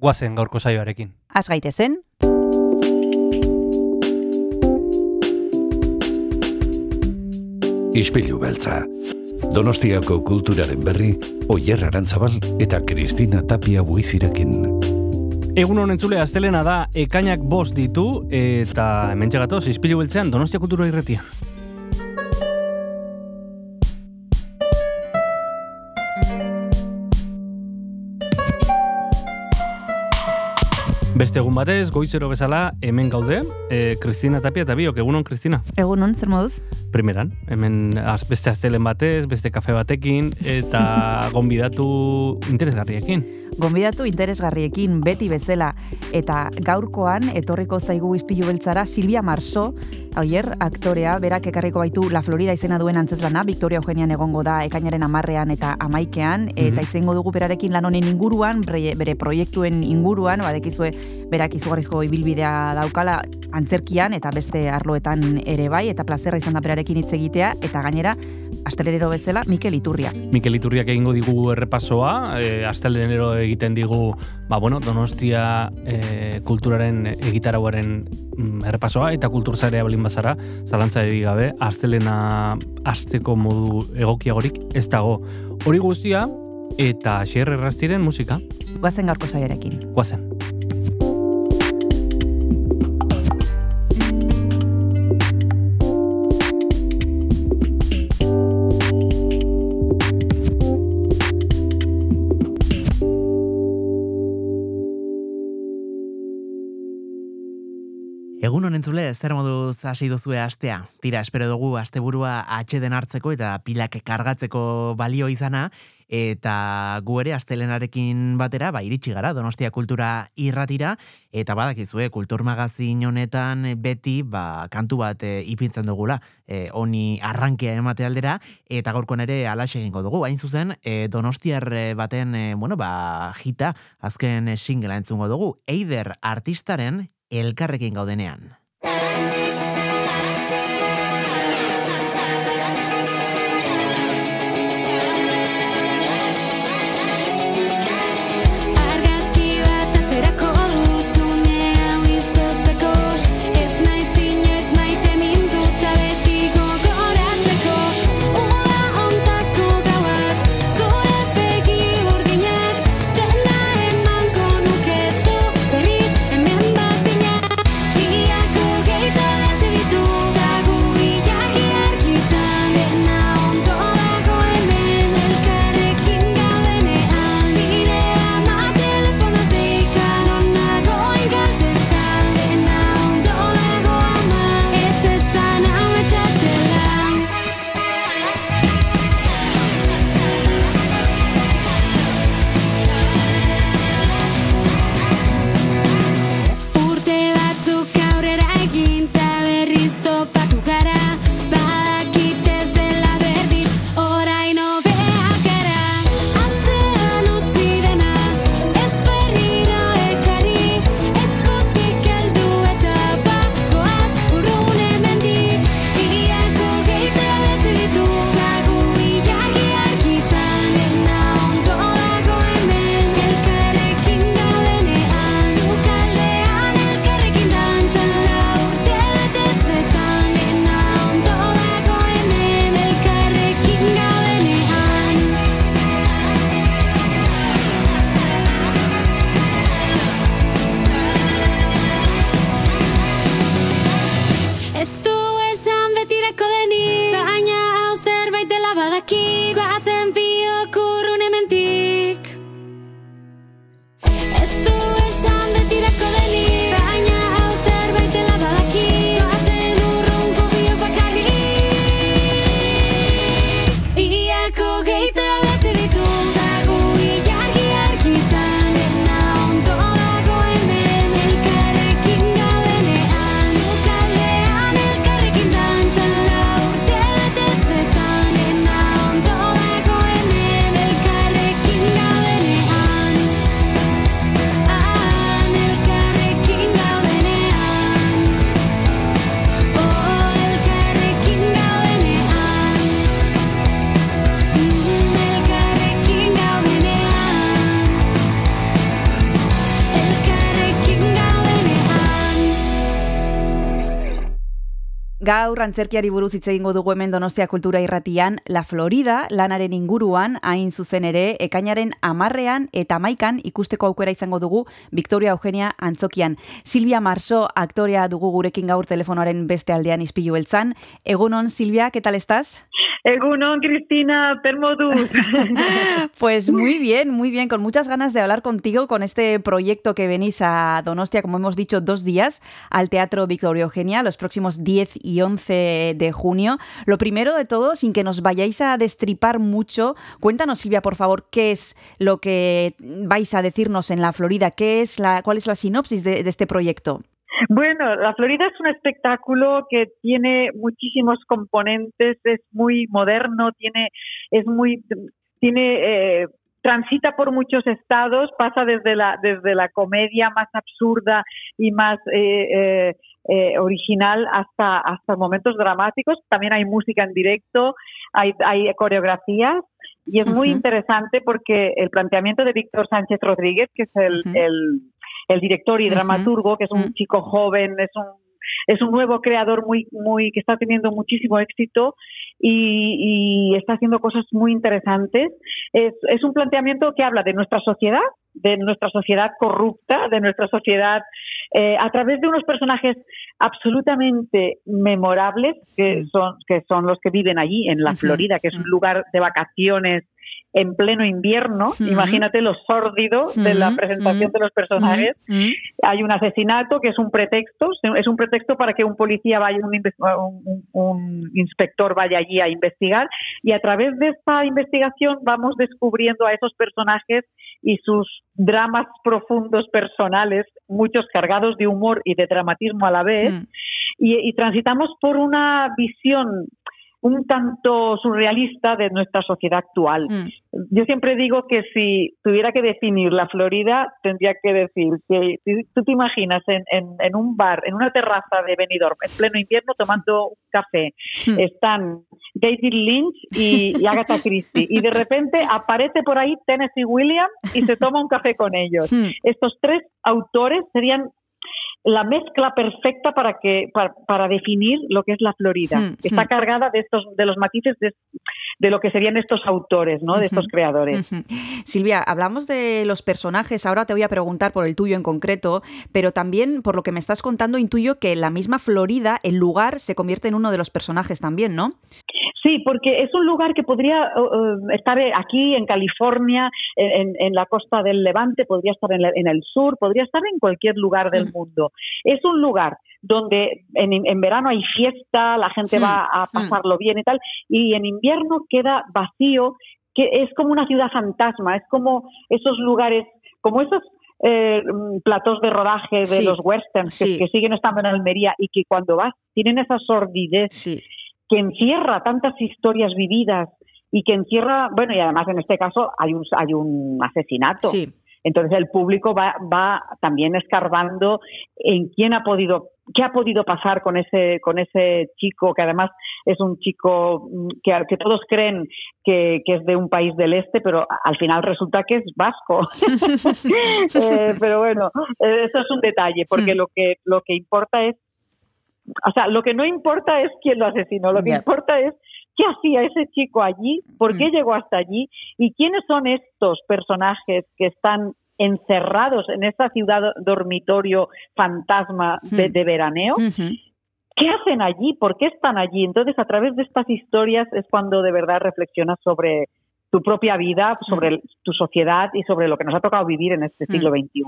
guazen gaurko saioarekin. Az gaitezen, Ispilu beltza. Donostiako kulturaren berri, Oyer Arantzabal eta Kristina Tapia buizirekin. Egun honen zule, aztelena da, ekainak bost ditu, eta hemen txegatoz, izpilu beltzean, Donostia Kultura Irretia. Beste egun batez, goizero bezala, hemen gaude, e, Kristina Tapia eta biok, egunon, Kristina? egunon, zer moduz? Primeran, hemen az, beste astelen batez, beste kafe batekin, eta gonbidatu interesgarriekin. Gonbidatu interesgarriekin beti bezala eta gaurkoan etorriko zaigu izpilu beltzara Silvia Marso, oier, aktorea, berak ekarriko baitu La Florida izena duen antzezlana, Victoria Eugenian egongo da ekainaren amarrean eta amaikean, eta izango dugu berarekin lan honen inguruan, bere, bere proiektuen inguruan, badekizue berak izugarrizko ibilbidea daukala antzerkian eta beste arloetan ere bai, eta plazerra izan da berarekin hitz egitea, eta gainera, astelerero bezala, Mikel Iturria. Mikel Iturriak egingo digu errepasoa, e, astelenero egiten digu, ba, bueno, Donostia e, kulturaren egitarauaren mm, errepasoa, eta kulturzarea balin bazara, zalantza gabe, astelena asteko modu egokiagorik ez dago. Hori guztia, eta xerre musika, Guazen gaurko zaiarekin. guazen. Egun honen zule, zer moduz hasi duzue astea? Tira, espero dugu asteburua atxeden hartzeko eta pilak kargatzeko balio izana, eta gu ere astelenarekin batera, ba, iritsi gara, Donostia Kultura irratira, eta badakizue, kultur magazin honetan beti, ba, kantu bat e, ipintzen dugula, e, honi arrankea emate aldera, eta gaurkoan ere alaxe egingo dugu, hain zuzen, e, Donostiar baten, e, bueno, ba, jita, azken singela entzungo dugu, Eider artistaren elkarrekin gaudenean. Antzerkiari buruz hitz egingo dugu hemen Donostia Kultura Irratian, La Florida lanaren inguruan hain zuzen ere ekainaren amarrean eta maikan ikusteko aukera izango dugu Victoria Eugenia Antzokian. Silvia Marso aktorea dugu gurekin gaur telefonoaren beste aldean izpilu beltzan. Egunon, Silvia, ¿qué tal estás? Egunon, Cristina, permoduz. Pues muy bien, muy bien, con muchas ganas de hablar contigo con este proyecto que venís a Donostia, como hemos dicho, dos días al Teatro Victoria Eugenia, los próximos 10 y 11 de junio. Lo primero de todo, sin que nos vayáis a destripar mucho, cuéntanos, Silvia, por favor, qué es lo que vais a decirnos en la Florida, qué es la, cuál es la sinopsis de este proyecto. Bueno, La Florida es un espectáculo que tiene muchísimos componentes, es muy moderno, tiene, es muy, tiene, eh, transita por muchos estados, pasa desde la, desde la comedia más absurda y más eh, eh, eh, original hasta, hasta momentos dramáticos. También hay música en directo, hay, hay coreografías. Y es muy interesante porque el planteamiento de Víctor Sánchez Rodríguez, que es el, el, el director y dramaturgo, que es un chico joven, es un, es un nuevo creador muy, muy, que está teniendo muchísimo éxito y, y está haciendo cosas muy interesantes. Es, es un planteamiento que habla de nuestra sociedad, de nuestra sociedad corrupta, de nuestra sociedad eh, a través de unos personajes absolutamente memorables que son que son los que viven allí en la Florida, que es un lugar de vacaciones en pleno invierno. Imagínate lo sórdido de la presentación ujú, de los personajes. Hay un asesinato que es un pretexto, es un pretexto para que un policía vaya, un, un- un inspector vaya allí a investigar. Y a través de esta investigación vamos descubriendo a esos personajes y sus dramas profundos personales, muchos cargados de humor y de dramatismo a la vez, y, y transitamos por una visión un tanto surrealista de nuestra sociedad actual. Mm. Yo siempre digo que si tuviera que definir la Florida, tendría que decir que si tú te imaginas en, en, en un bar, en una terraza de Benidorm, en pleno invierno, tomando un café, Hmm. están David Lynch y, y Agatha Christie, y de repente aparece por ahí Tennessee Williams y se toma un café con ellos. Mm. Estos tres autores serían la mezcla perfecta para que para, para definir lo que es la Florida. Hmm, Está hmm. cargada de estos de los matices de, de lo que serían estos autores, ¿no? De estos creadores. Silvia, hablamos de los personajes, ahora te voy a preguntar por el tuyo en concreto, pero también por lo que me estás contando intuyo que la misma Florida, el lugar, se convierte en uno de los personajes también, ¿no? Sí, porque es un lugar que podría uh, uh, estar aquí en California, en, la costa del Levante, podría estar en, la- en el sur, podría estar en cualquier lugar del Mm. mundo. Es un lugar donde en, en verano hay fiesta, la gente Mm, va a pasarlo bien y tal, y en invierno queda vacío, que es como una ciudad fantasma, es como esos lugares, como esos eh, mm, platós de rodaje de Sí, los westerns que, sí. que siguen estando en Almería y que cuando vas tienen esa sordidez Sí. Que encierra tantas historias vividas y que encierra, bueno, y además en este caso hay un, hay un asesinato. Sí. Entonces el público va, va también escarbando en quién ha podido, qué ha podido pasar con ese, con ese chico, que además es un chico mm, que, que todos creen que, que es de un país del este, pero al final resulta que es vasco. Eh, pero bueno, eso es un detalle, porque Hmm. lo que, lo que importa es o sea, lo que no importa es quién lo asesinó, lo que importa es qué hacía ese chico allí, por qué Mm. llegó hasta allí y quiénes son estos personajes que están encerrados en esta ciudad dormitorio fantasma de, Mm. de veraneo. ¿Qué hacen allí? ¿Por qué están allí? Entonces, a través de estas historias es cuando de verdad reflexionas sobre tu propia vida, sobre tu sociedad y sobre lo que nos ha tocado vivir en este siglo XXI.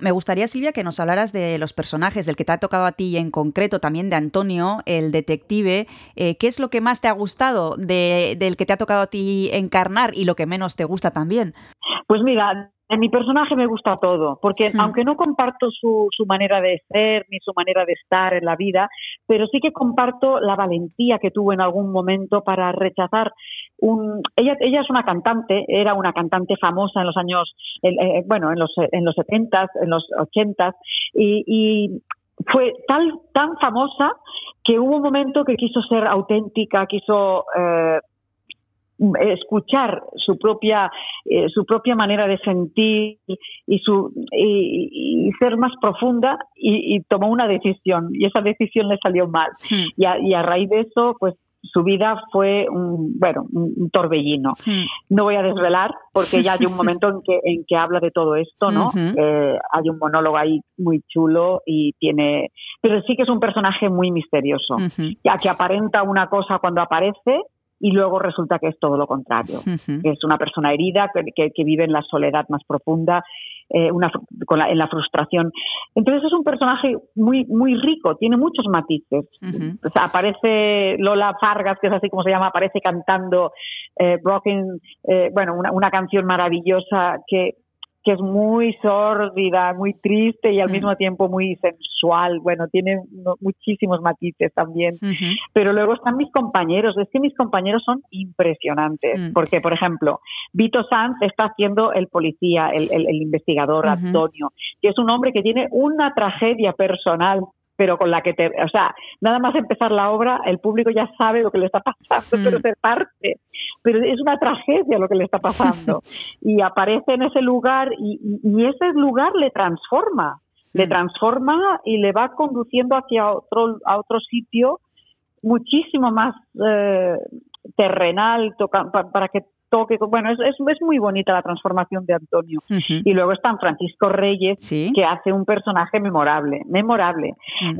Me gustaría, Silvia, que nos hablaras de los personajes, del que te ha tocado a ti y en concreto también de Antonio, el detective. Eh, ¿Qué es lo que más te ha gustado de- del que te ha tocado a ti encarnar y lo que menos te gusta también? Pues mira, en mi personaje me gusta todo, porque Hmm. aunque no comparto su, su manera de ser ni su manera de estar en la vida, pero sí que comparto la valentía que tuvo en algún momento para rechazar un... Ella, ella es una cantante, era una cantante famosa en los años, eh, bueno, en los, en los 70 en los 80 y, y fue tal, tan famosa que hubo un momento que quiso ser auténtica, quiso... eh, escuchar su propia eh, su propia manera de sentir y su y, y ser más profunda y, y tomó una decisión y esa decisión le salió mal Mm. y a, y a raíz de eso pues su vida fue un bueno un, torbellino Mm. no voy a desvelar porque ya hay un momento en que en que habla de todo esto no. Eh, hay un monólogo ahí muy chulo y tiene pero sí que es un personaje muy misterioso ya que aparenta una cosa cuando aparece y luego resulta que es todo lo contrario que es una persona herida que, que- que vive en la soledad más profunda eh, una, con la- en la frustración. Entonces es un personaje muy muy rico tiene muchos matices. Ujú. o sea, aparece Lola Fargas, que es así como se llama, aparece cantando eh, Broken, eh, bueno, una, una canción maravillosa que, que es muy sórdida, muy triste y al mismo tiempo muy sensual. Bueno, tiene muchísimos matices también. Pero luego están mis compañeros. Es que mis compañeros son impresionantes. Mm. Porque, por ejemplo, Vito Sanz está haciendo el policía, el, el- el investigador. Antonio, que es un hombre que tiene una tragedia personal pero con la que te, o sea, nada más empezar la obra, el público ya sabe lo que le está pasando, Mm. pero se parte. Pero es una tragedia lo que le está pasando. y aparece en ese lugar y, y- y ese lugar le transforma, le Mm. transforma y le va conduciendo hacia otro, a otro sitio muchísimo más eh, terrenal toca- pa- para que Bueno, es, es, es muy bonita la transformación de Antonio. Y luego están Francisco Reyes, Sí. que hace un personaje memorable, memorable.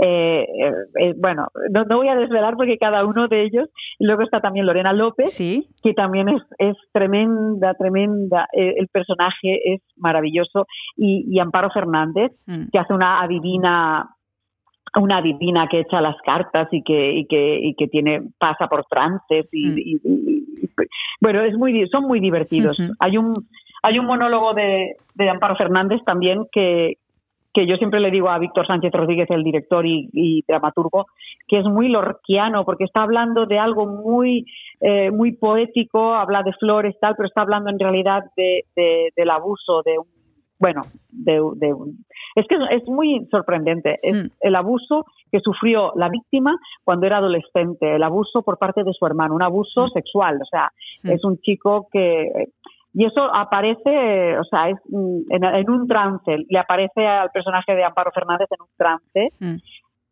Eh, eh, eh, bueno, no, no voy a desvelar porque cada uno de ellos. Y luego está también Lorena López, Sí. que también es, es tremenda, tremenda. Eh, el personaje es maravilloso. Y, y Amparo Fernández, que hace una adivina una adivina que echa las cartas y que y que, y que tiene pasa por trances y, Mm. y- y- y- bueno es muy son muy divertidos hay un hay un monólogo de, de Amparo Fernández también que que yo siempre le digo a Víctor Sánchez Rodríguez, el director y, y dramaturgo, que es muy lorquiano, porque está hablando de algo muy, eh, muy poético, habla de flores, tal, pero está hablando en realidad de, de- del abuso de un, bueno, de, de un- es que es, muy sorprendente, es Mm. el abuso que sufrió la víctima cuando era adolescente, el abuso por parte de su hermano, un abuso Mm. sexual, o sea, Mm. es un chico que y eso aparece, o sea, es en, en un trance, le aparece al personaje de Amparo Fernández en un trance,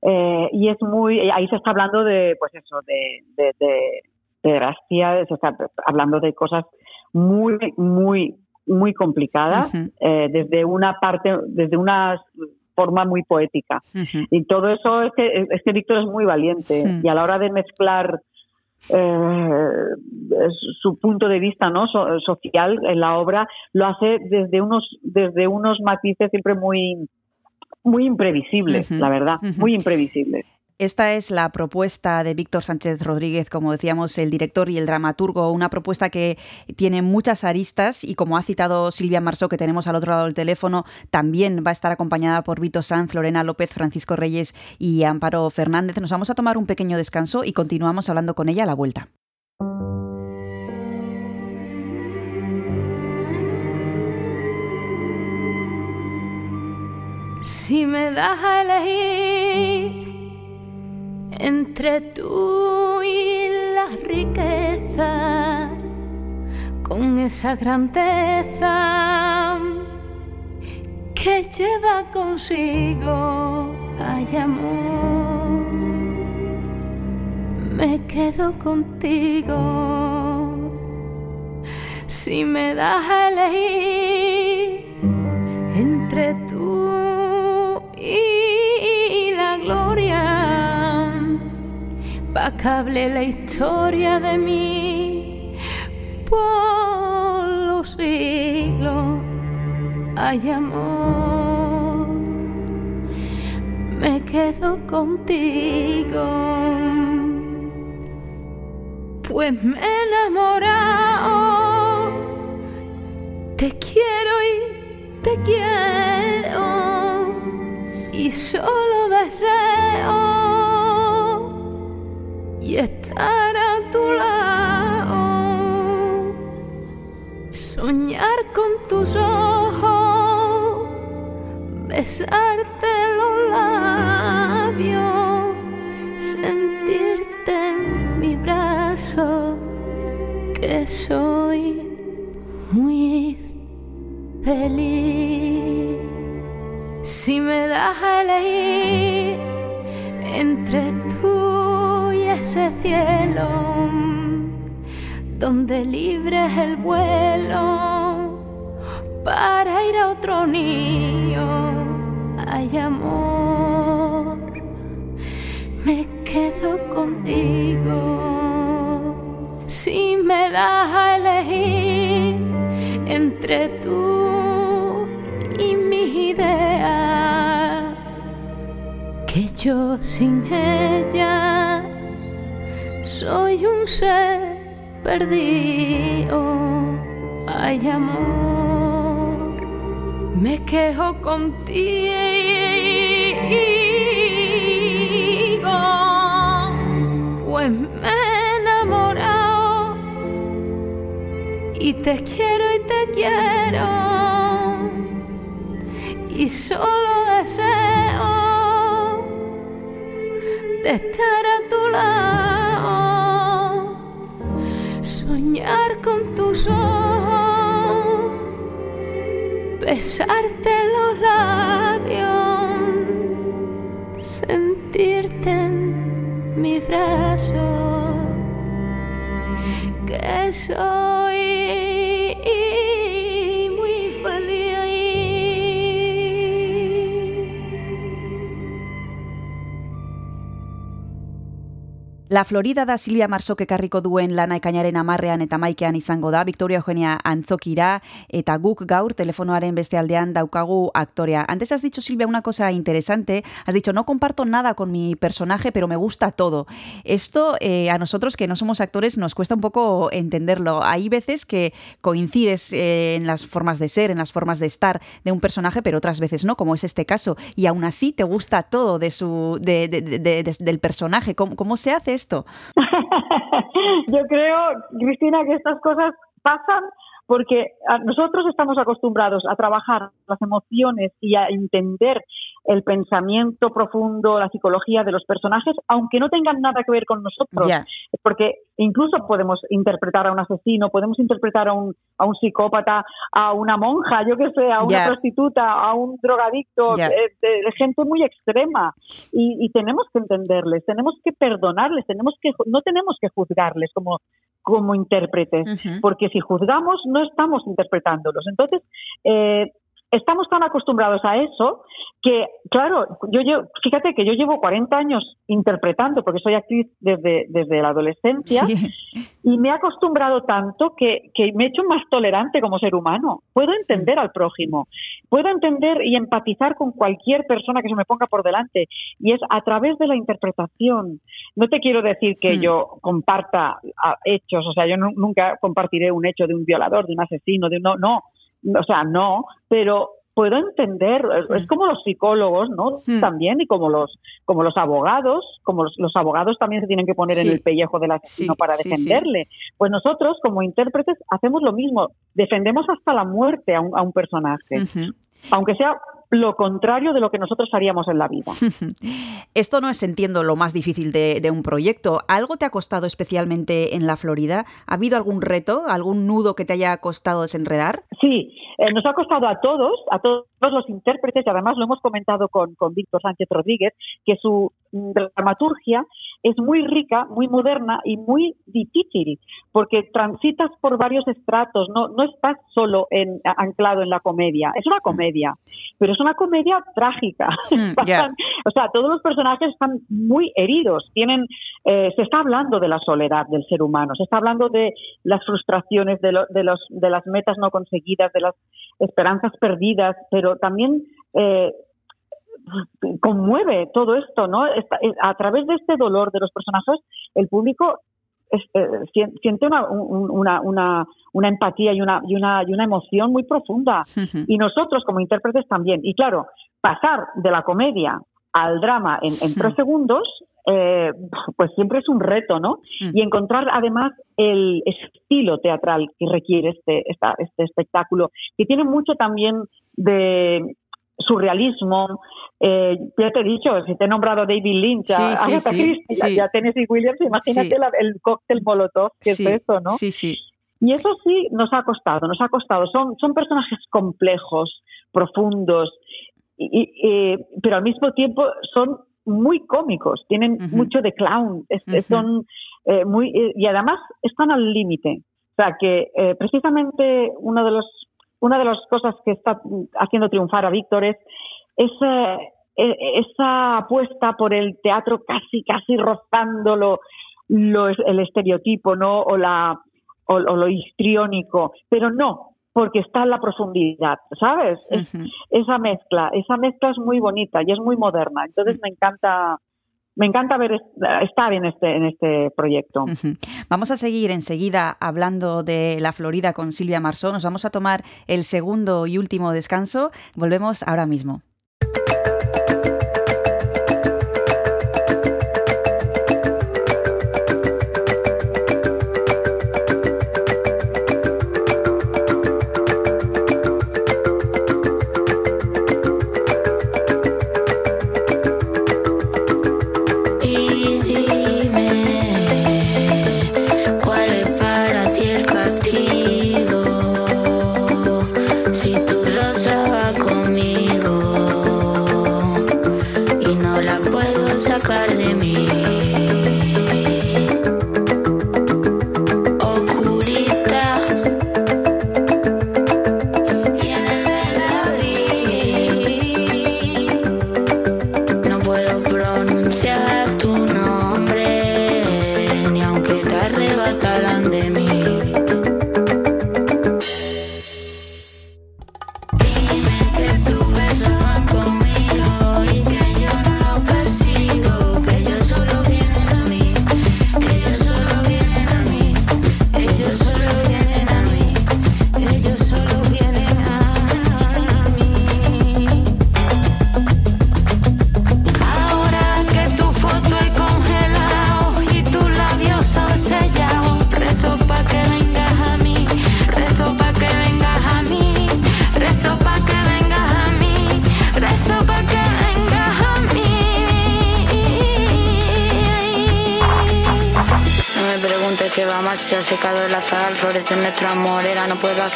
eh, y es muy, ahí se está hablando de, pues eso, de, de, de, de Gracia, se está hablando de cosas muy, muy, muy complicadas, Ujú. eh, desde una parte, desde una forma muy poética. Y todo eso es que, es que Víctor es muy valiente y a la hora de mezclar eh, su punto de vista no So- social en la obra lo hace desde unos desde unos matices siempre muy muy imprevisibles la verdad muy imprevisibles Esta es la propuesta de Víctor Sánchez Rodríguez, como decíamos, el director y el dramaturgo, una propuesta que tiene muchas aristas y como ha citado Silvia Marsó, que tenemos al otro lado del teléfono, también va a estar acompañada por Vito Sanz, Lorena López, Francisco Reyes y Amparo Fernández. Nos vamos a tomar un pequeño descanso y continuamos hablando con ella a la vuelta. Si me das a elegir entre tú y la riqueza, con esa grandeza que lleva consigo, hay amor, me quedo contigo. Si me das a elegir entre tú y la gloria, hable la historia de mí por los siglos. Hay amor, me quedo contigo. Pues me he enamorado, te quiero y te quiero y solo deseo y estar a tu lado, soñar con tus ojos, besarte los labios, sentirte en mi brazo, que soy muy feliz. Si me das a elegir entre tú y ese cielo, donde libre es el vuelo para ir a otro niño, hay amor, me quedo contigo. Si me das a elegir entre tú y mi idea, que yo sin ella soy un ser perdido. Ay, amor, me quejo contigo. Pues me he enamorado y te quiero y te quiero y solo deseo de estar ojos, besarte los labios, sentirte en mi brazo, que soy La Florida da Silvia Marsok ekarriko duen lana ekainaren amarrean eta maikean izango da, Victoria Eugenia Antzokira, eta guk gaur telefonoaren beste aldean daukagu aktorea. Antes has dicho, Silvia, una cosa interesante. Has dicho, no comparto nada con mi personaje, pero me gusta todo. Esto eh, a nosotros que no somos actores nos cuesta un poco entenderlo. Hay veces que coincides eh, en las formas de ser, en las formas de estar de un personaje, pero otras veces no, como es este caso. Y aún así te gusta todo de su, de- de- del personaje. ¿Cómo, cómo se hace Yo creo, Cristina, que estas cosas pasan porque nosotros estamos acostumbrados a trabajar las emociones y a entender el pensamiento profundo, la psicología de los personajes, aunque no tengan nada que ver con nosotros. Porque incluso podemos interpretar a un asesino, podemos interpretar a un, a un psicópata, a una monja, yo que sé, a una prostituta, a un drogadicto, eh, de- gente muy extrema. Y, y tenemos que entenderles, tenemos que perdonarles, tenemos que no tenemos que juzgarles como, como intérpretes, porque si juzgamos no estamos interpretándolos. Entonces, eh, estamos tan acostumbrados a eso que, claro, yo, yo fíjate que yo llevo 40 años interpretando, porque soy actriz desde, desde la adolescencia, Sí. y me he acostumbrado tanto que, que me he hecho más tolerante como ser humano. Puedo entender al prójimo, puedo entender y empatizar con cualquier persona que se me ponga por delante. Y es a través de la interpretación. No te quiero decir que Hmm. yo comparta ah, hechos, o sea, yo nu- nunca compartiré un hecho de un violador, de un asesino, de un no, no, o sea, no, pero puedo entender, es como los psicólogos, ¿no? También y como los como los abogados, como los, los abogados también se tienen que poner Sí. en el pellejo del asesino Sí, para defenderle. Pues nosotros, como intérpretes, hacemos lo mismo. Defendemos hasta la muerte a un, a un personaje, aunque sea lo contrario de lo que nosotros haríamos en la vida. Esto no es, entiendo, lo más difícil de, de un proyecto. ¿Algo te ha costado especialmente en la Florida? ¿Ha habido algún reto, algún nudo que te haya costado desenredar? Sí, eh, nos ha costado a todos, a todos los intérpretes, y además lo hemos comentado con, con Víctor Sánchez Rodríguez, que su dramaturgia es muy rica, muy moderna y muy difícil, porque transitas por varios estratos, no, no estás solo en, anclado en la comedia, es una comedia, pero es una comedia trágica. Mm, O sea, todos los personajes están muy heridos, tienen, eh, se está hablando de la soledad del ser humano, se está hablando de las frustraciones, de, lo- de, los, de las metas no conseguidas, de las esperanzas perdidas, pero también eh, conmueve todo esto, ¿no? Eh, a través de este dolor de los personajes, el público es- eh, sien- siente una, un- una, una, una empatía y una, y, una, y una emoción muy profunda. Y nosotros como intérpretes también. Y claro, pasar de la comedia al drama en, en tres segundos, eh, pues siempre es un reto, ¿no? Y encontrar además el estilo teatral que requiere este, esta- este espectáculo, que tiene mucho también de surrealismo. Eh, ya te he dicho, si te he nombrado David Lynch, a Sí, Agatha sí, Christie, a Tennessee Williams, imagínate la- el cóctel molotov, que es eso, ¿no? Sí, sí. Y eso sí nos ha costado, nos ha costado. Son, son personajes complejos, profundos, y, y, pero al mismo tiempo son muy cómicos, tienen mucho de clown, es- son eh, muy eh, y además están al límite. O sea que eh, precisamente uno de los una de las cosas que está haciendo triunfar a Víctor es esa, eh, esa apuesta por el teatro casi casi rozando lo, lo- el estereotipo, ¿no? O la o, o lo histriónico, pero no, porque está en la profundidad, ¿sabes? Es- esa mezcla, esa mezcla es muy bonita y es muy moderna. Entonces me encanta, me encanta ver est- estar en este, en este proyecto. Vamos a seguir enseguida hablando de la Florida con Silvia Marsó. Nos vamos a tomar el segundo y último descanso. Volvemos ahora mismo.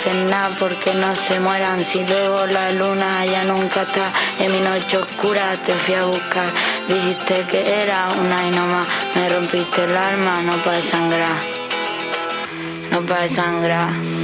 Hacer nada porque no se mueran. Si luego la luna ya nunca está en mi noche oscura, te fui a buscar. Dijiste que era una y no más, me rompiste el alma, no para sangrar, no para sangrar.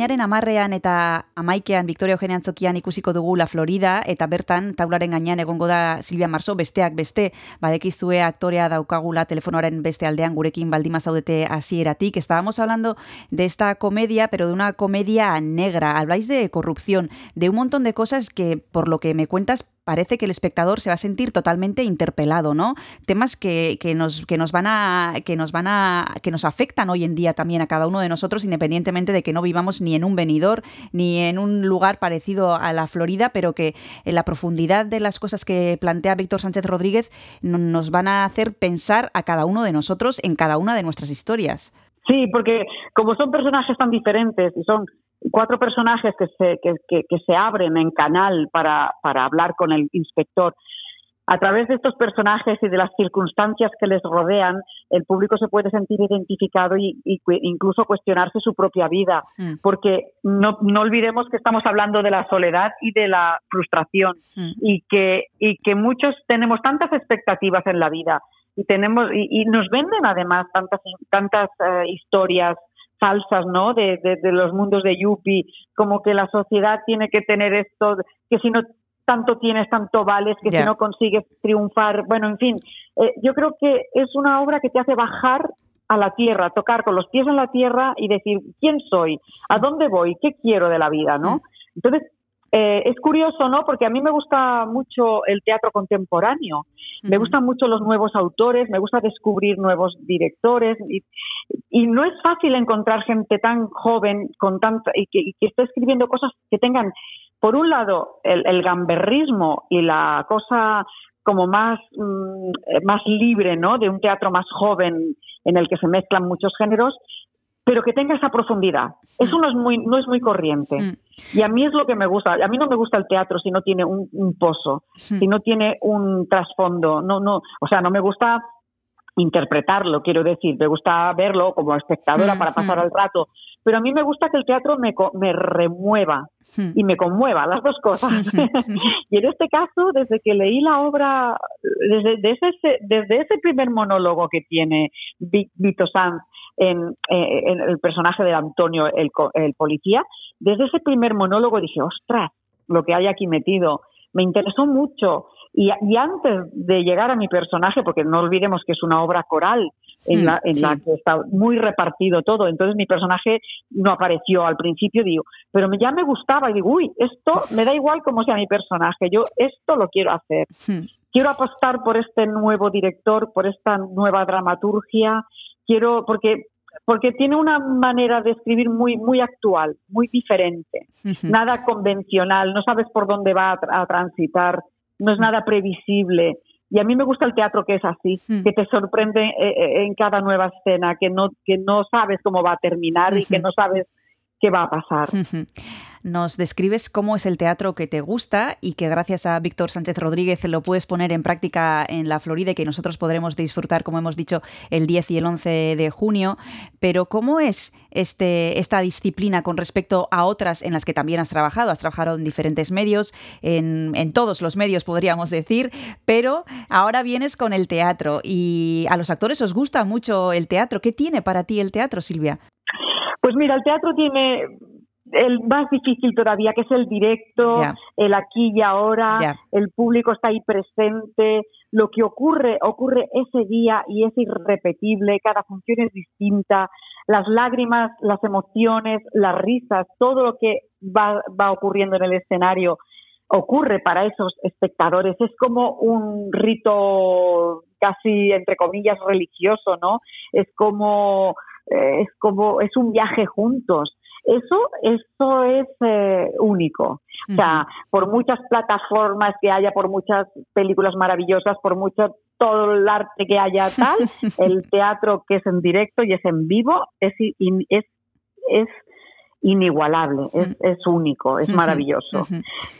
Ekainaren amarrean eta amaikean Victoria Eugenia Antzokian ikusiko dugu La Florida eta bertan taularen gainean egongo da Silvia Marso besteak beste badekizue aktorea daukagula telefonoaren beste aldean gurekin baldima zaudete hasieratik. Estábamos hablando de esta comedia, pero de una comedia negra. Habláis de corrupción, de un montón de cosas que por lo que me cuentas parece que el espectador se va a sentir totalmente interpelado, ¿no? Temas que, que, nos, que nos van a, que nos van a, que nos afectan hoy en día también a cada uno de nosotros, independientemente de que no vivamos ni en un venidor ni en un lugar parecido a la Florida, pero que en la profundidad de las cosas que plantea Víctor Sánchez Rodríguez nos van a hacer pensar a cada uno de nosotros en cada una de nuestras historias. Sí, porque como son personajes tan diferentes y son cuatro personajes que se, que, que, que se abren en canal para, para hablar con el inspector, a través de estos personajes y de las circunstancias que les rodean, el público se puede sentir identificado y, y incluso cuestionarse su propia vida, mm. porque no, no, olvidemos que estamos hablando de la soledad y de la frustración mm. y, que, y que muchos tenemos tantas expectativas en la vida y tenemos y, y nos venden además tantas tantas uh, historias falsas, ¿no? De, de, de, los mundos de Yuppie, como que la sociedad tiene que tener esto, que si no tanto tienes, tanto vales, que yeah. si no consigues triunfar, bueno, en fin, eh, yo creo que es una obra que te hace bajar a la tierra, tocar con los pies en la tierra y decir, ¿quién soy? ¿A dónde voy? ¿Qué quiero de la vida? ¿no? Mm. Entonces, eh, es curioso, ¿no? Porque a mí me gusta mucho el teatro contemporáneo, me gustan mucho los nuevos autores, me gusta descubrir nuevos directores y, y no es fácil encontrar gente tan joven con tanta, y, que, y que esté escribiendo cosas que tengan, por un lado, el, el gamberrismo y la cosa como más, mmm, más libre, ¿no? De un teatro más joven en el que se mezclan muchos géneros pero que tenga esa profundidad. Eso no es muy, no es muy corriente. Mm. Y a mí es lo que me gusta. A mí no me gusta el teatro si no tiene un, un pozo, mm. si no tiene un trasfondo. No, no, o sea, no me gusta interpretarlo, quiero decir, me gusta verlo como espectadora mm, para pasar el rato, pero a mí me gusta que el teatro me, me remueva y me conmueva, las dos cosas. y en este caso, desde que leí la obra, desde, desde, ese, desde ese primer monólogo que tiene Vito Sanz en, en, el personaje de Antonio, el, el policía, desde ese primer monólogo dije, ostras, lo que hay aquí metido, me interesó mucho. Y, y, antes de llegar a mi personaje, porque no olvidemos que es una obra coral en, mm, la, en sí. la que está muy repartido todo, entonces mi personaje no apareció al principio, digo, pero ya me gustaba y digo, uy, esto me da igual cómo sea mi personaje, yo esto lo quiero hacer. Hmm. Quiero apostar por este nuevo director, por esta nueva dramaturgia, quiero, porque porque tiene una manera de escribir muy muy actual, muy diferente, uh -huh. nada convencional, no sabes por dónde va a, a, transitar, no es nada previsible. Y a mí me gusta el teatro que es así, uh -huh. que te sorprende eh, eh, en cada nueva escena, que no que no sabes cómo va a terminar uh -huh. y que no sabes qué va a pasar. Nos describes cómo es el teatro que te gusta y que gracias a Víctor Sánchez Rodríguez lo puedes poner en práctica en la Florida y que nosotros podremos disfrutar, como hemos dicho, el 10 y el 11 de junio. Pero ¿cómo es este, esta disciplina con respecto a otras en las que también has trabajado? Has trabajado en diferentes medios, en, en todos los medios podríamos decir, pero ahora vienes con el teatro y a los actores os gusta mucho el teatro. ¿Qué tiene para ti el teatro, Silvia? Pues mira, el teatro tiene el más difícil todavía, que es el directo, yeah. el aquí y ahora, yeah. el público está ahí presente, lo que ocurre, ocurre ese día y es irrepetible, cada función es distinta, las lágrimas, las emociones, las risas, todo lo que va, va ocurriendo en el escenario ocurre para esos espectadores, es como un rito casi entre comillas religioso, ¿no? Es como es como es un viaje juntos eso, eso es eh, único. O sea, por muchas plataformas que haya, por muchas películas maravillosas, por mucho todo el arte que haya tal, el teatro que es en directo y es en vivo es, es, es inigualable, es, es único, es maravilloso.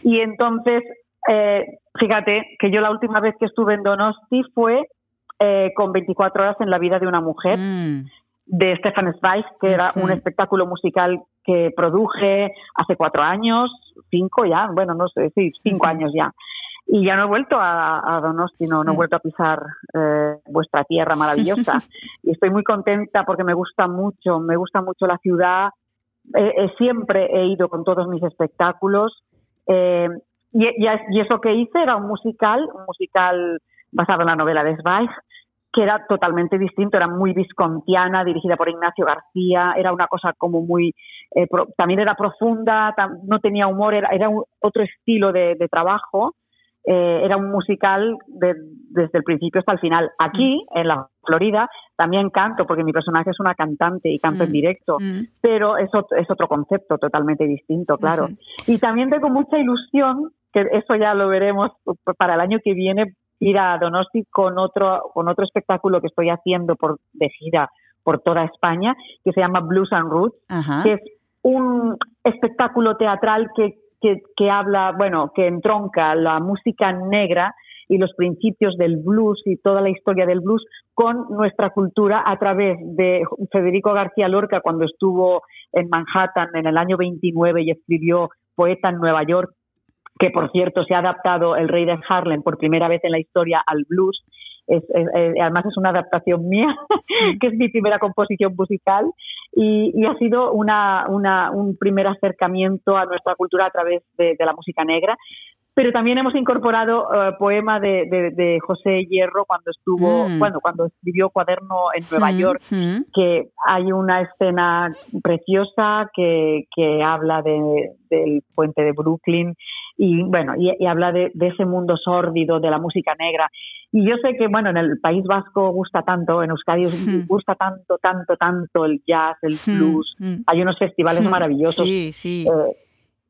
Y entonces, eh, fíjate que yo la última vez que estuve en Donosti fue eh, con 24 horas en la vida de una mujer. Mm de Stefan Zweig, que era un espectáculo musical que produje hace cuatro años, cinco ya, bueno, no sé, sí, cinco años ya. Y ya no he vuelto a, a Donosti, no, no he vuelto a pisar eh, vuestra tierra maravillosa. y estoy muy contenta porque me gusta mucho, me gusta mucho la ciudad, eh, eh, siempre he ido con todos mis espectáculos. Eh, y, y, y eso que hice era un musical, un musical basado en la novela de Zweig, que era totalmente distinto, era muy viscontiana, dirigida por Ignacio García, era una cosa como muy, eh, pro, también era profunda, tam, no tenía humor, era, era un, otro estilo de, de trabajo, eh, era un musical de, desde el principio hasta el final. Aquí, en la Florida, también canto, porque mi personaje es una cantante y canto Mm. en directo, Mm. pero es otro, es otro concepto totalmente distinto, claro. Y también tengo mucha ilusión, que eso ya lo veremos para el año que viene, ir a Donosti con otro, con otro espectáculo que estoy haciendo por, de gira por toda España, que se llama Blues and Roots, Ajá. que es un espectáculo teatral que, que, que habla, bueno, que entronca la música negra y los principios del blues y toda la historia del blues con nuestra cultura a través de Federico García Lorca cuando estuvo en Manhattan en el año 29 y escribió Poeta en Nueva York, que por cierto se ha adaptado El Rey de Harlem por primera vez en la historia al blues. Es, es, es, además es una adaptación mía, que es mi primera composición musical y, y ha sido una, una, un primer acercamiento a nuestra cultura a través de, de la música negra. Pero también hemos incorporado uh, poema de, de, de, José Hierro cuando estuvo, mm. bueno, cuando escribió Cuaderno en Nueva Mm, York, mm. que hay una escena preciosa que, que habla de, del puente de Brooklyn y bueno, y, y habla de, de, ese mundo sórdido de la música negra. Y yo sé que, bueno, en el País Vasco gusta tanto, en Euskadi Mm. gusta tanto, tanto, tanto el jazz, el blues. Hay unos festivales maravillosos. Sí, sí. Eh,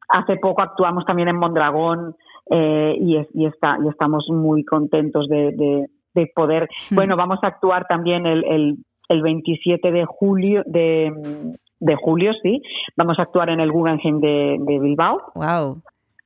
hace poco actuamos también en Mondragón eh, y, es, y, está, y estamos muy contentos de, de, de poder. Bueno, vamos a actuar también el, el, el 27 de julio, de, de, julio, sí. Vamos a actuar en el Guggenheim de, de Bilbao. Wow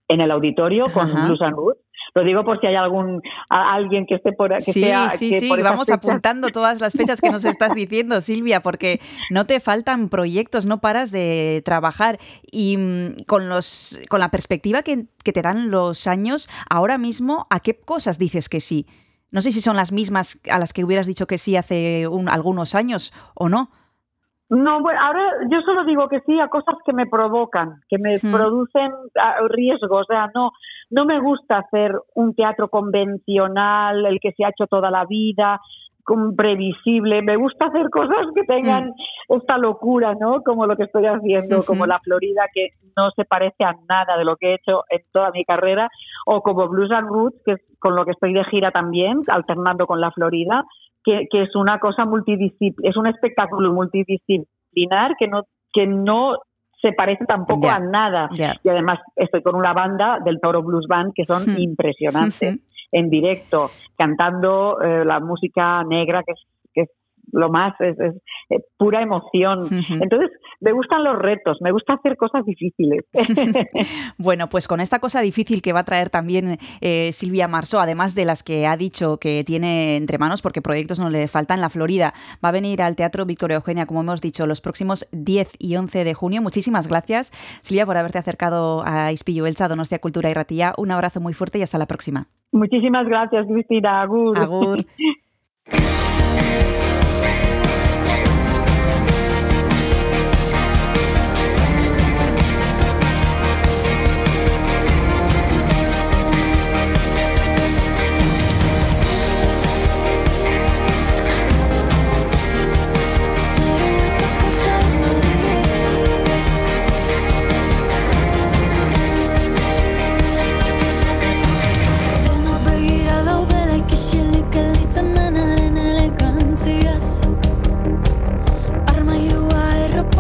en el auditorio con Ajá. And Roots. Lo digo por si hay algún a, alguien que esté por que sí, sea, sí, que sí, por vamos fechas... apuntando todas las fechas que nos estás diciendo, Silvia, porque no te faltan proyectos, no paras de trabajar y mmm, con los con la perspectiva que, que te dan los años, ahora mismo, ¿a qué cosas dices que sí? No sé si son las mismas a las que hubieras dicho que sí hace un, algunos años o no. No, bueno, ahora yo solo digo que sí a cosas que me provocan, que me Mm. producen ah, riesgos. O sea, no, no me gusta hacer un teatro convencional, el que se ha hecho toda la vida, previsible. Me gusta hacer cosas que tengan esta locura, ¿no? Como lo que estoy haciendo, como La Florida, que no se parece a nada de lo que he hecho en toda mi carrera, o como Blues and Roots, que es con lo que estoy de gira también, alternando con La Florida, que, que es una cosa multidisciplinar, es un espectáculo multidisciplinar que no, que no se parece tampoco a nada. Y además estoy con una banda del Toro Blues Band que son Hmm. impresionantes en directo, cantando eh, la música negra, que es lo más, es, es, eh, pura emoción. Entonces, me gustan los retos, me gusta hacer cosas difíciles. Bueno, pues con esta cosa difícil que va a traer también eh, Silvia Marceau, además de las que ha dicho que tiene entre manos, porque proyectos no le faltan, la Florida va a venir al Teatro Victoria Eugenia, como hemos dicho, los próximos 10 y 11 de junio. Muchísimas gracias, Silvia, por haberte acercado a Ispillo Elsa, Donostia Cultura y Ratía. Un abrazo muy fuerte y hasta la próxima. Muchísimas gracias, Cristina. Agur. Agur.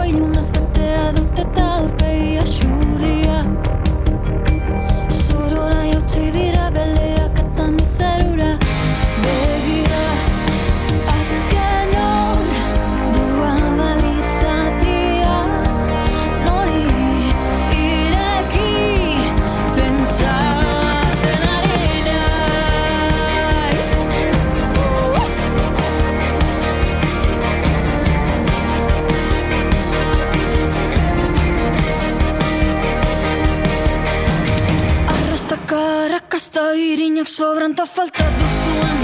erropa ilunaz betea dut que està que i ta falta de suent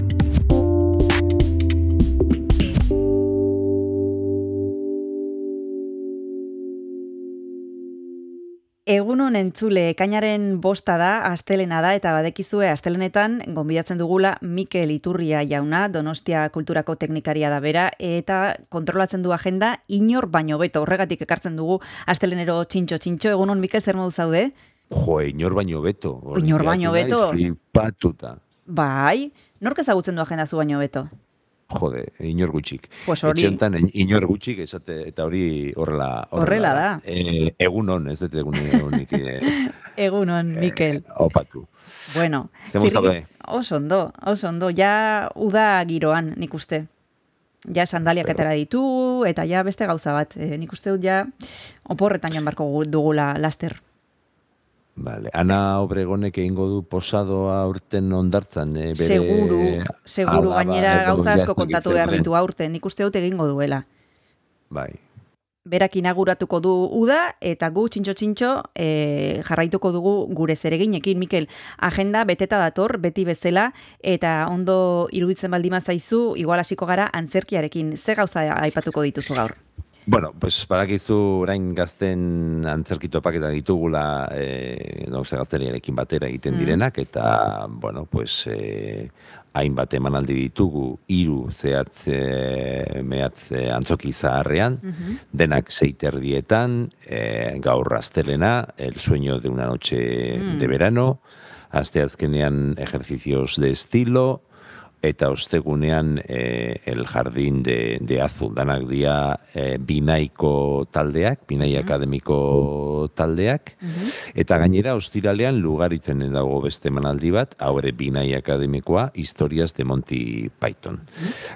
Entzule, ekainaren bosta da, astelena da, eta badekizue astelenetan, gonbidatzen dugula Mikel Iturria jauna, Donostia Kulturako Teknikaria da bera, eta kontrolatzen du agenda, inor baino beto, horregatik ekartzen dugu astelenero txintxo txintxo, egunon Mikel zer modu zaude? Jo, inor baino beto. Inor baino beto. Flipatuta. Bai, nork ezagutzen du agenda zu baino beto? Jode, inor gutxik. Pues hori. Etxe honetan, in- inor gutxik, esate, eta hori horrela, Horrela da. E, egun on, ez dut egun egunik e, Egunon, Mikel. opatu. Bueno, modu zaude? oso ondo, oso ondo, ja uda giroan, nik uste. Ja sandaliak atera ditu, eta ja beste gauza bat. E, nik uste dut ja oporretan joan barko gu- dugula laster. Vale. Ana Obregonek egingo du posadoa urten ondartzan. E, bere seguru, seguru alaba, gainera gauza asko kontatu behar ditu aurten, nik uste dut egingo duela. Bai. Berak inauguratuko du uda, eta gu txintxo-txintxo e, jarraituko dugu gure zereginekin, Mikel. Agenda beteta dator, beti bezala, eta ondo iruditzen baldima zaizu, igual hasiko gara antzerkiarekin. Ze gauza aipatuko dituzu gaur? Bueno, pues badakizu orain gazten antzerkitopak eta ditugula e, gauza gazteriarekin batera egiten Mm. direnak eta bueno, pues e, hainbat emanaldi ditugu hiru zehatze mehatze antzoki zaharrean denak seiterdietan e, gaur astelena el sueño de una noche Mm. de verano asteazkenean ejercicios de estilo eta ostegunean eh, el jardín de, de azul. Danak dia eh, binaiko taldeak, binai akademiko taldeak, eta gainera ostiralean lugaritzen dago beste emanaldi bat, hau ere binai akademikoa, historias de Monty Python.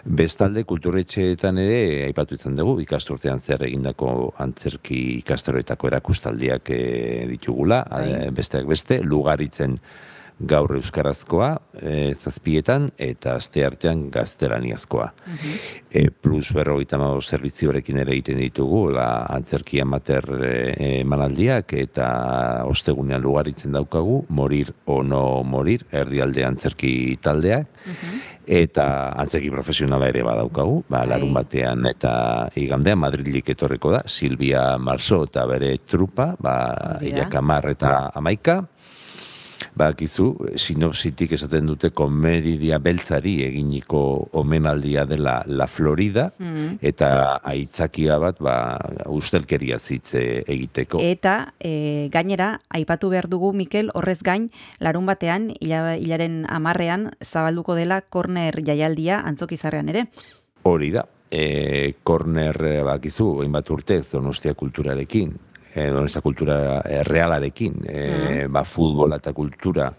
Bestalde kulturetxeetan ere, aipatu izan dugu, ikasturtean zer egindako antzerki ikastaroetako erakustaldiak eh, ditugula, eh, besteak beste, lugaritzen gaur euskarazkoa, e, zazpietan, eta aste artean gaztelaniazkoa. e, plus berrogeita hamabost servizioarekin ere egiten ditugu, la antzerki amater e, emanaldiak, eta ostegunean lugaritzen daukagu, morir o no morir, erdialde antzerki taldeak, eta antzerki profesionala ere badaukagu, ba, larun batean eta igandean Madrilik etorriko da, Silvia Marso eta bere trupa, ba. Ilakamar eta Amaika, Bakizu, sinopsitik esaten dute komedia beltzari eginiko omenaldia dela La Florida, Mm. eta aitzakia bat, ba, ustelkeria zitze egiteko. Eta e, gainera, aipatu behar dugu, Mikel, horrez gain, larun batean, hila, hilaren amarrean, zabalduko dela korner jaialdia antzokizarrean ere. Hori da, e, korner e, bakizu, hainbat urtez Donostia kulturarekin, e, Donostia kultura e, realarekin, e, ba, futbola eta kultura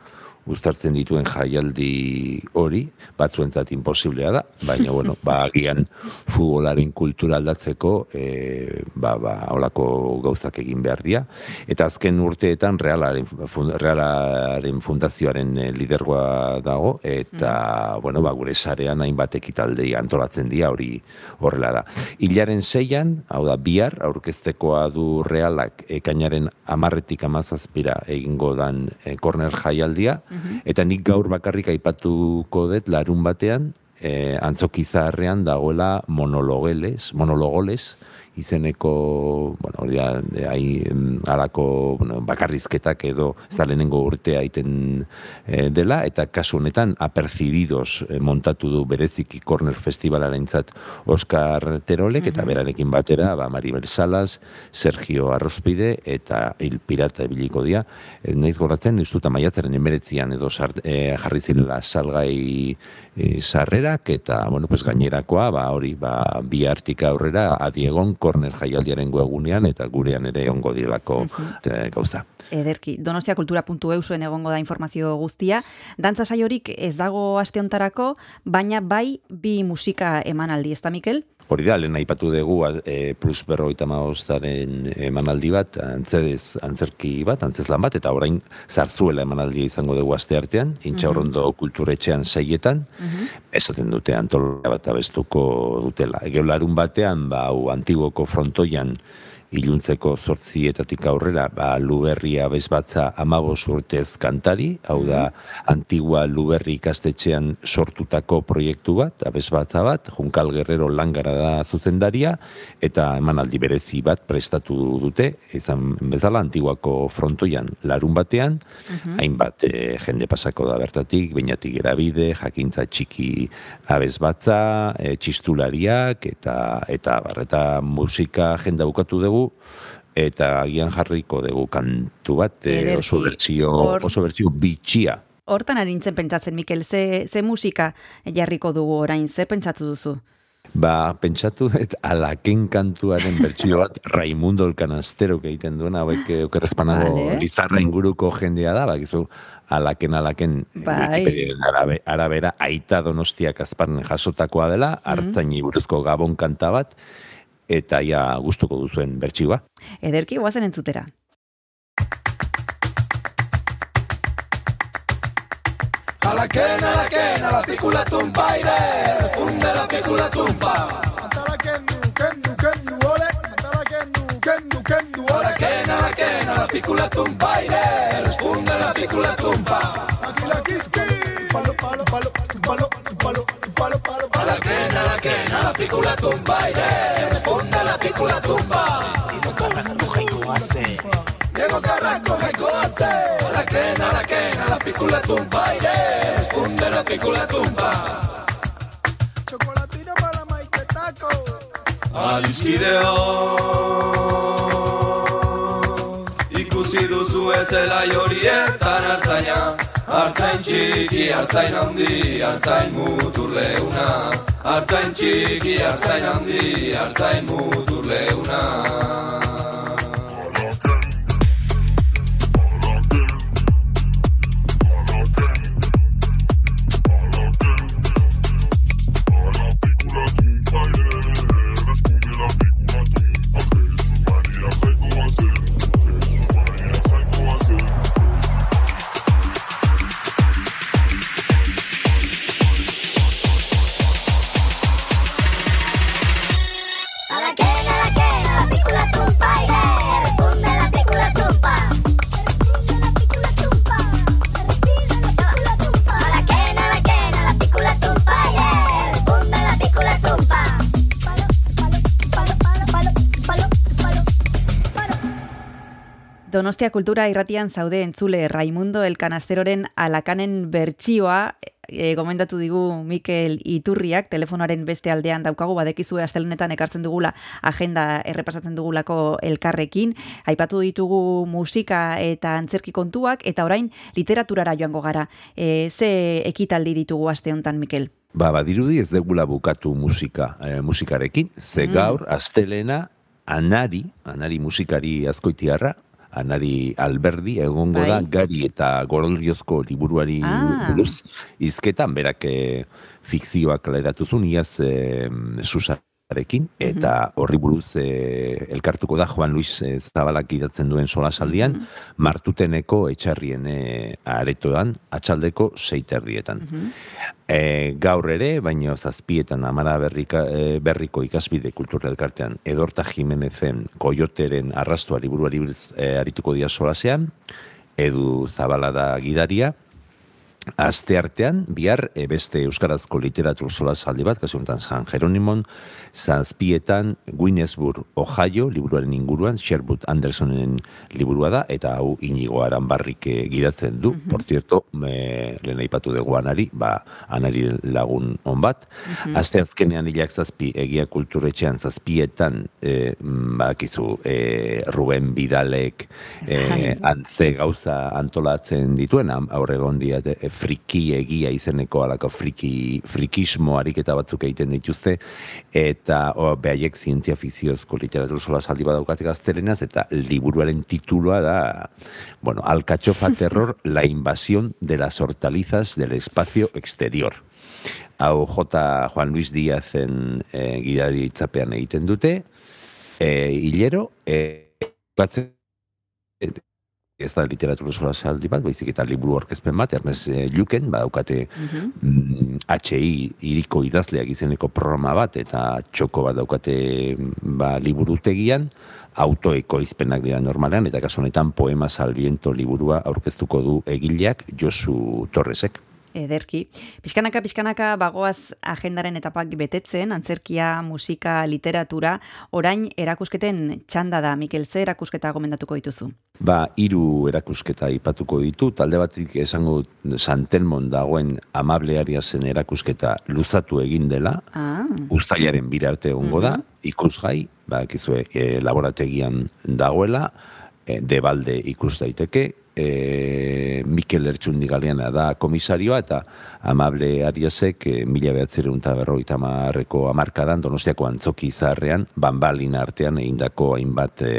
uztartzen dituen jaialdi hori, batzuentzat imposiblea da, baina, bueno, ba, agian futbolaren kultura aldatzeko, e, ba, ba, holako gauzak egin behar dira. Eta azken urteetan realaren, realaren fundazioaren eh, lidergoa dago, eta, bueno, ba, gure sarean hainbat ekitaldei antolatzen dira, hori horrela da. Hilaren seian, hau da, bihar, aurkeztekoa du realak ekainaren amarretik amazazpira egingo dan e, korner jaialdia, eta nik gaur bakarrik aipatuko dut larun batean, e, antzoki zaharrean dagoela monologeles, monologoles, izeneko, bueno, hori da, e, hai, em, halako, bueno, bakarrizketak edo lehenengo urtea egiten e, dela, eta kasu honetan apercibidos e, montatu du bereziki Corner Festivalarentzat Oscar Terolek, eta berarekin batera, ba, Maribel Salas, Sergio Arrospide, eta Il Pirata ebiliko dia. E, naiz goratzen, ez dut maiatzaren emeretzian edo sart, e, jarri zirela salgai sarrerak, eta, bueno, pues gainerakoa, ba, hori, ba, bi hartik aurrera, adiegon korner jaialdiaren egunean eta gurean ere ongo dielako e, gauza. Ederki, donostiakultura.eusuen egongo da informazio guztia. Dantza saiorik ez dago aste hontarako, baina bai bi musika emanaldi, ez da, Mikel? Hori da, lehen aipatu dugu e, plus berroita maostaren emanaldi bat, antzez, antzerki bat, antzezlan bat, eta orain zarzuela emanaldia izango dugu aste artean, intxaurrondo kulturetxean seietan, esaten dute antola bat abestuko dutela. Egeolarun batean, ba, hau antiguoko frontoian, iluntzeko zortzietatik aurrera, ba, luberria bezbatza amabos urtez kantari, hau da, antigua luberri ikastetxean sortutako proiektu bat, abezbatza bat, Junkal Guerrero langara da zuzendaria, eta emanaldi berezi bat prestatu dute, izan bezala, antiguako frontoian larun batean, hainbat eh, jende pasako da bertatik, bainatik erabide, jakintza txiki abezbatza, e, txistulariak, eta eta barreta musika jenda bukatu dugu, eta agian jarriko dugu kantu bat, e, Ederki. oso bertsio, oso bertsio bitxia. Hortan arintzen pentsatzen, Mikel, ze, ze musika jarriko dugu orain, ze pentsatu duzu? Ba, pentsatu dut alaken kantuaren bertsio bat Raimundo Elkanastero egiten duena, hauek eh, okerrezpanago Vale. Lizarra inguruko jendea da, bakizu, alaken alaken Bai. Arabe, arabera aita donostiak azpan jasotakoa dela, hartzaini buruzko gabon kanta bat, eta ja gustuko duzuen bertsioa. Ederki, guazen entzutera. Alaken, alaken, a la picula tumpa aire, responde la picula tumpa. Matala kendu, kendu, kendu, ole. Matala kendu, kendu, kendu, ole. Alaken, alaken, a la picula tumpa aire, responde la picula tumpa. ataquen a la pícola tumba y le responde a la pícola tumba. Diego Carrasco jaiko hace. Diego Carrasco jaiko hace. A la quen, a la quen, a la pícola tumba y responde a la pícola tumba. Chocolatina para maite taco. Adiskideo. Ikusi duzu ez elai horietan altzaina. Artzain txiki, artzain handi, artzain mutur leuna. Artzain txiki, artzain handi, artzain mutur leuna. Donostia Kultura irratian zaude entzule Raimundo Elkanasteroren alakanen bertsioa. E, gomendatu digu Mikel Iturriak telefonoaren beste aldean daukagu badekizue astelenetan ekartzen dugula agenda errepasatzen dugulako elkarrekin. Aipatu ditugu musika eta antzerki kontuak eta orain literaturara joango gara. E, ze ekitaldi ditugu aste hontan Mikel? Ba, badirudi ez degula bukatu musika, eh, musikarekin, ze gaur, astelena, anari, anari musikari azkoitiarra, anari alberdi, egongo da, Bai. gari eta goroldiozko liburuari Ah. buruz, izketan, berak eh, fikzioak kaleratu zuen, iaz eh, susarekin, eta horri buruz eh, elkartuko da Juan Luis eh, Zabalak idatzen duen solasaldian, martuteneko etxarrien eh, aretoan, atxaldeko seiterdietan. E, gaur ere, baino zazpietan amara berrika, e, berriko ikasbide kultura elkartean Edorta Jimenezen Koyoteren arrastua liburuari buruz e, arituko dia solasean, edu zabala da gidaria, Aste artean, bihar e, beste Euskarazko literatur solasaldi bat, kasu honetan San Jeronimon, zazpietan Guinnessburg, Ohio, liburuaren inguruan, Sherwood Andersonen liburua da, eta hau inigo aranbarrik eh, gidatzen du, por cierto, me, lehen aipatu dugu anari, ba, anari lagun on bat. Aste azkenean hilak zazpi, egia kulturetxean zazpietan, e, bakizu, e, Ruben Bidalek, e, antze gauza antolatzen dituen, am- aurre egon diate, e, friki egia izeneko alako friki, frikismo ariketa batzuk egiten dituzte, eta o, behaiek zientzia fiziozko literatur sola saldi badaukate gaztelenaz, eta liburuaren titulua da, bueno, Alcachofa Terror, la invasión de las hortalizas del espacio exterior. Hau J. Juan Luis Díazen e, gidari itzapean egiten dute, e, hilero, e, batzen, ez da literatura sola saldi bat, baizik eta liburu orkezpen bat, Ernest eh, Luken, badaukate mm, HI iriko idazleak izeneko programa bat, eta txoko bat daukate mm, ba, liburutegian, autoeko izpenak dira normalean, eta kasu honetan poema salviento liburua aurkeztuko du egileak Josu Torresek. Ederki. Pixkanaka, pixkanaka, bagoaz agendaren etapak betetzen, antzerkia, musika, literatura, orain erakusketen txanda da, Mikel, ze erakusketa gomendatuko dituzu? Ba, hiru erakusketa ipatuko ditu, talde batik esango Santelmon dagoen amablearia zen erakusketa luzatu egin dela, Ah, ustailaren birarte egongo da, ikusgai, ba, kizue, e, laborategian dagoela, debalde ikus daiteke, e, Mikel Ertsundi Galeana da komisarioa, eta amable ariasek, e, mila behatzereun eta berroita marreko amarkadan, donostiako antzoki zaharrean, banbalin artean egindako hainbat e,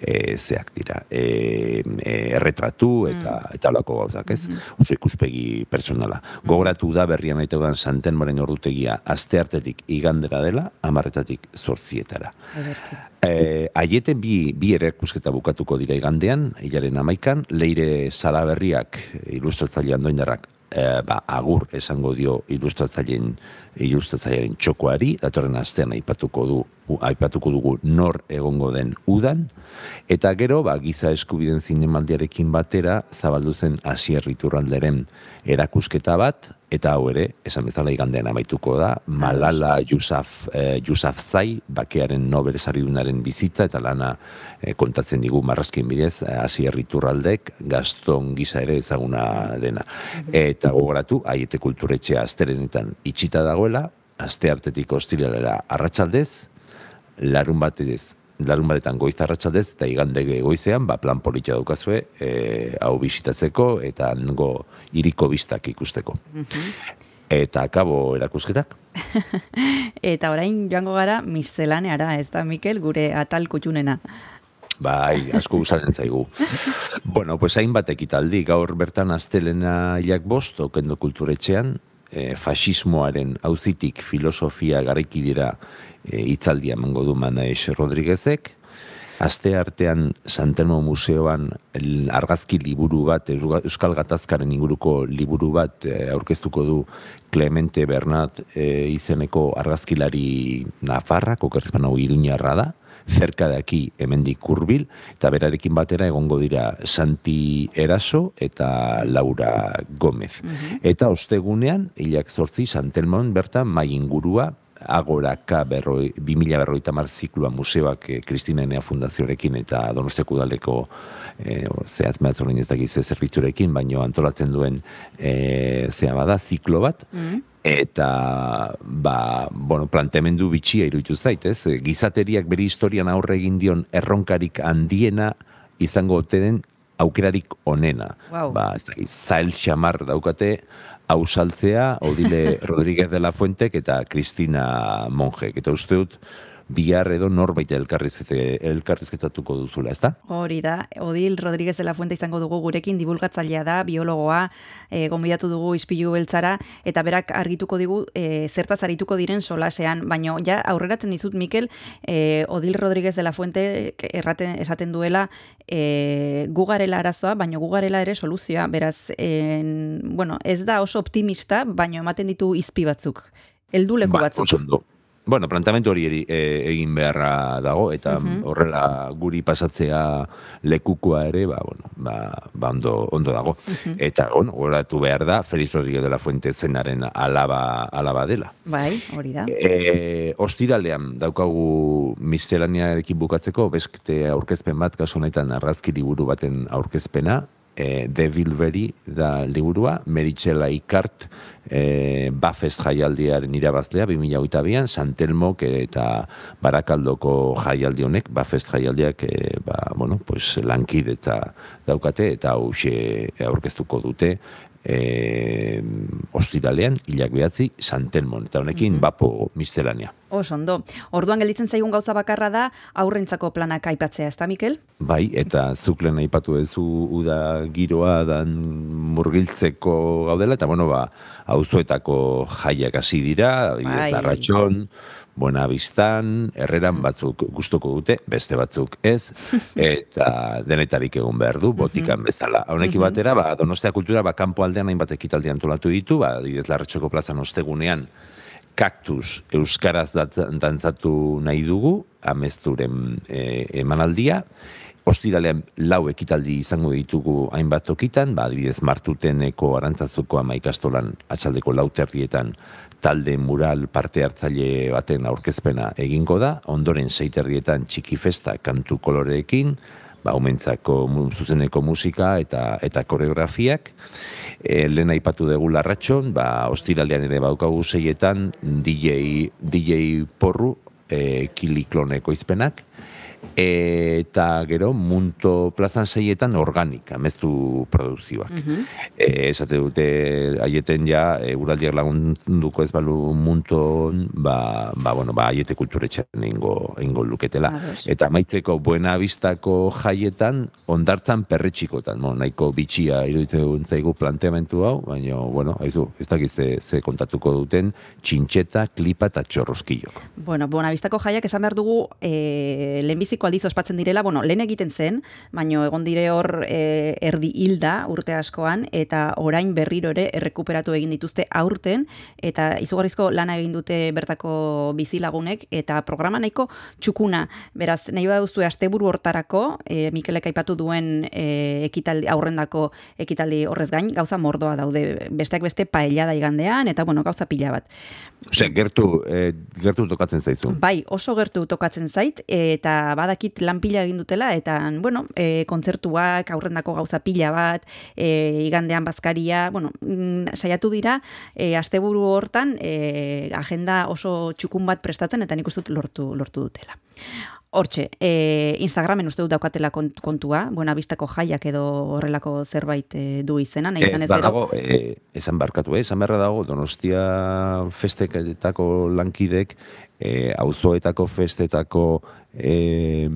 e, zeak dira, e, e, erretratu eta, eta alako gauzak, ez? Oso ikuspegi personala. Gogoratu da berrian dudan Santen Moren ordutegia aste hartetik igandera dela, amarretatik zortzietara. E, aiete bi, bi erakusketa bukatuko dira igandean, hilaren amaikan, leire salaberriak ilustratzaile andoindarrak e, ba, agur esango dio ilustratzaileen ilustratzailearen txokoari, datorren astean aipatuko du aipatuko dugu nor egongo den udan, eta gero ba, giza eskubiden zinemaldiarekin batera zabaldu zen Asier Iturralderen erakusketa bat, eta hau ere, esan bezala igandean amaituko da, Malala Yusaf, eh, Yousafzai, bakearen Nobel saridunaren bizitza, eta lana eh, kontatzen digu marrazkin bidez, eh, Asier Iturraldek, Gaston giza ere ezaguna dena. Eta gogoratu, aiete kulturetxea astelenetan itxita dagoela, aste hartetik ostiralera arratsaldez, larun batez, larun batetan goiz arratsaldez eta igande goizean, ba, plan polita daukazue, e, hau bisitatzeko eta nengo iriko bistak ikusteko. Eta akabo erakusketak. eta orain joango gara miscelaneara, ez da, Mikel, gure atal kutxunena. Bai, asko gustatzen zaigu. bueno, pues hainbat ekitaldi, gaur bertan astelena hilak bost, okendo kulturetxean, e, fasismoaren auzitik filosofia garaiki dira e, hitzaldia emango du Manaes Rodriguezek, Aste artean Santelmo Museoan argazki liburu bat, Euskal Gatazkaren inguruko liburu bat e, aurkeztuko du Clemente Bernat e, izeneko argazkilari Nafarrak, okerzpan hau iruñarra da, cerca de aquí hemendik hurbil eta berarekin batera egongo dira Santi Eraso eta Laura Gomez. Eta ostegunean, hilak zortzi, Santelmon bertan mai ingurua agoraka berroi, 2000 berroita mar ziklua museoak eh, Kristina Enea Fundazioarekin eta Donostiako udaleko eh, zehaz mehaz ez dakiz zerbitzurekin, baino antolatzen duen eh, zea bada, ziklo bat, eta ba, bueno, planteamendu bitxia iruditu zait, ez? Gizateriak bere historian aurre egin dion erronkarik handiena izango ote den aukerarik onena. Wow. Ba, zail xamar daukate, hau saltzea, Odile Rodríguez de la Fuentek eta Cristina Monjek. Eta uste dut, bihar edo norbait elkarrizkete, elkarrizketatuko duzula, ezta? Hori da, Odil Rodríguez de la Fuente izango dugu gurekin, divulgatzailea da, biologoa, e, gonbidatu dugu izpilu beltzara, eta berak argituko digu e, zertaz arituko diren solasean, baino ja aurreratzen dizut Mikel, e, Odil Rodríguez de la Fuente erraten, esaten duela e, gugarela arazoa, baino gugarela ere soluzioa, beraz, en, bueno, ez da oso optimista, baino ematen ditu izpi batzuk, helduleku Ba, batzuk. ondo. Bueno, planteamendu hori eri- e, egin beharra dago, eta Mhm. horrela guri pasatzea lekukoa ere, ba, bueno, ba, ba ondo, ondo dago. Eta, bueno, horatu behar da, Feliz Rodríguez de la Fuente zenaren alaba, alaba dela. Bai, hori da. E, ostiralean daukagu mistelaniarekin bukatzeko, beste aurkezpen bat, kasu honetan argazki liburu baten aurkezpena, e, The Vilveri da liburua, Meritxela Ikart, e, Bafest jaialdiaren irabazlea, 2008an, Santelmok eta Barakaldoko jaialdi honek, Bafest jaialdiak, e, ba, bueno, pues, lankidetza daukate, eta hause aurkeztuko dute, e, ostiralean, hilak behatzi, santelmon, eta honekin bapo mistelania. Oso ondo. Orduan gelditzen zaigun gauza bakarra da aurrentzako planak aipatzea, ezta Mikel? Bai, eta zuk lehen aipatu duzu uda giroa dan murgiltzeko gaudela, eta bueno, ba, auzoetako jaiak hasi dira, Bai. Larratxon, Buena Bistan, Herreran batzuk gustuko dute, beste batzuk ez, eta denetarik egon behar du, botikan bezala. Honekin batera, ba, Donostia Kultura, ba, kanpo aldean hainbat ekitaldi antolatu ditu, ba, adibidez Larratxoko plazan ostegunean, kaktus euskaraz dantzatu nahi dugu, amezturen e, emanaldia, Ostiralean lau ekitaldi izango ditugu hainbat tokitan, ba, adibidez Martuteneko Arantzazuko ama ikastolan atxaldeko lau terdietan talde mural parte hartzaile baten aurkezpena egingo da, ondoren sei terdietan txiki festa kantu koloreekin, ba, umentzako zuzeneko musika eta eta koreografiak. E, lehen aipatu dugu larratxon, ba, ostiralean ere baukagu seietan DJ, DJ porru, e, kilikloneko izpenak, eta gero munto plazan seietan organik, amestu produzioak. E, esate dute aieten ja, e, lagunduko ez balu munton, ba, ba, bueno, ba, aiete kulturetxean ingo, ingo luketela. Eta maitzeko buena bistako jaietan, ondartzan perretxikotan, mo, nahiko bitxia iruditzen zaigu planteamentu hau, baina, bueno, aizu, ez dakiz ze, ze kontatuko duten, txintxeta, klipa eta txorroskillok. Bueno, Bonabistako jaiak esan behar dugu e, lehenbiziko aldiz ospatzen direla, bueno, lehen egiten zen, baino egon dire hor e, erdi hilda urte askoan, eta orain berriro ere errekuperatu egin dituzte aurten, eta izugarrizko lana egin dute bertako bizilagunek, eta programa nahiko txukuna. Beraz, nahi baduzu asteburu hortarako, e, Mikelek aipatu duen e, ekitaldi, aurrendako ekitaldi horrez gain, gauza mordoa daude, besteak beste paellada igandean, eta bueno, gauza pila bat. Osea, gertu, eh, gertu tokatzen zaizu. Bai, oso gertu tokatzen zait, eta badakit lan pila egin dutela, eta, bueno, e, kontzertuak, aurrendako gauza pila bat, e, igandean bazkaria, bueno, mm, saiatu dira, e, asteburu hortan, e, agenda oso txukun bat prestatzen, eta nik uste dut lortu, lortu dutela. Hortxe, e, Instagramen uste dut daukatela kont- kontua, buena bistako jaiak edo horrelako zerbait e, du izena, nahi izan Ez ez dago, eh, esan barkatu, eh? esan beharra dago, Donostia festeketako lankidek, eh, auzoetako festetako eh,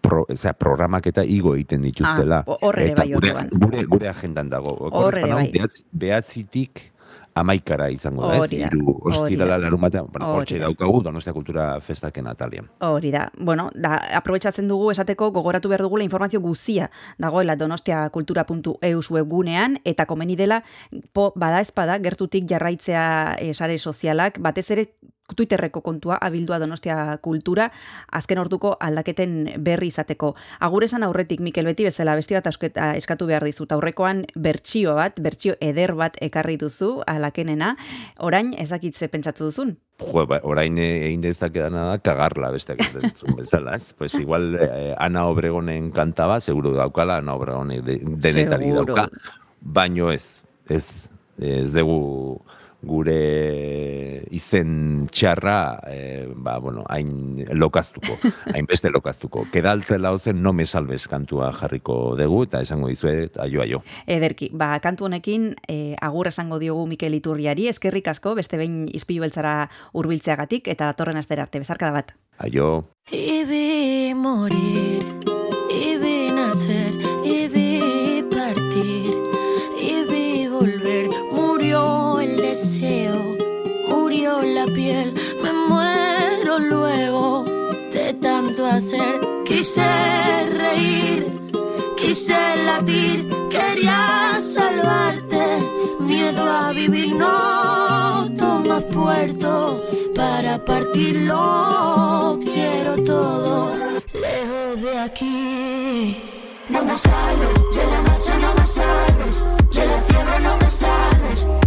pro, zera, programak eta igo egiten dituztela. Ah, hor ere eta bai gure, gure, gure agendan dago. Hor ere bai. Behatz, behatzitik amaikara izango da, ez? Hiru ostirala larun batean, bueno, hortxe da. daukagu Donostia Kultura Festaken atalian. Hori da. Bueno, da, aprobetsatzen dugu esateko gogoratu behar dugula informazio guzia dagoela donostiakultura.eus webgunean eta komeni dela po, bada ezpada gertutik jarraitzea e, sare sozialak, batez ere Twitterreko kontua abildua Donostia Kultura azken orduko aldaketen berri izateko. Agur esan aurretik Mikel beti bezala besti bat asketa eskatu behar dizut. Aurrekoan bertsio bat, bertsio eder bat ekarri duzu alakenena. Orain ezakitze pentsatu duzun. Jo, ba, orain eh, egin dezakedana da kagarla besteak bezala, ez? Pues igual eh, Ana Obregonen kantaba, seguro daukala Ana Obregonek de, denetari dauka. Baino ez, ez, ez dugu gure izen txarra, eh, ba, bueno, hain lokaztuko, hain beste lokaztuko. Kedaltzela ozen no me salves kantua jarriko dugu, eta esango dizuet, aio, aio. Ederki, ba, kantu honekin e, agur esango diogu Mikel Iturriari, eskerrik asko, beste behin izpilu beltzara hurbiltzeagatik eta datorren astera arte, bezarkada bat. Aio. Vi morir, vi nacer, me muero luego de tanto hacer. Quise reír, quise latir, quería salvarte. Miedo a vivir no toma puerto para partirlo. Quiero todo lejos de aquí. No me salves, ya la noche no me salves, ya la fiebre no me salves,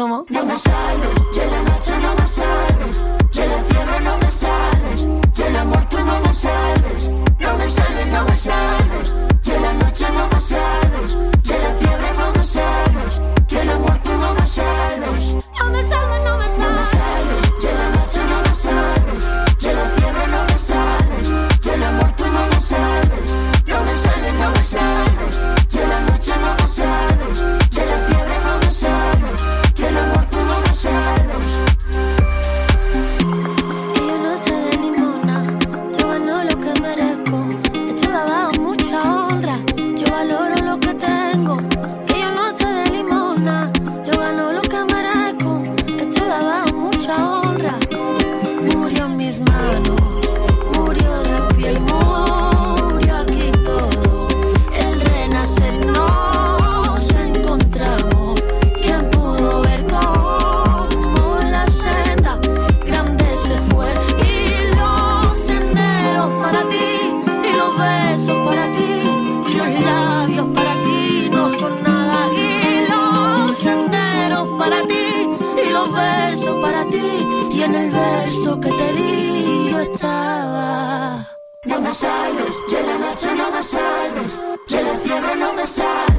No me salves, ya la noche no me salves, ya la fiebre no me salves, ya el amor tú no me salves, no me salves, no me salves, ya la noche no me salves, ya la fiebre outside.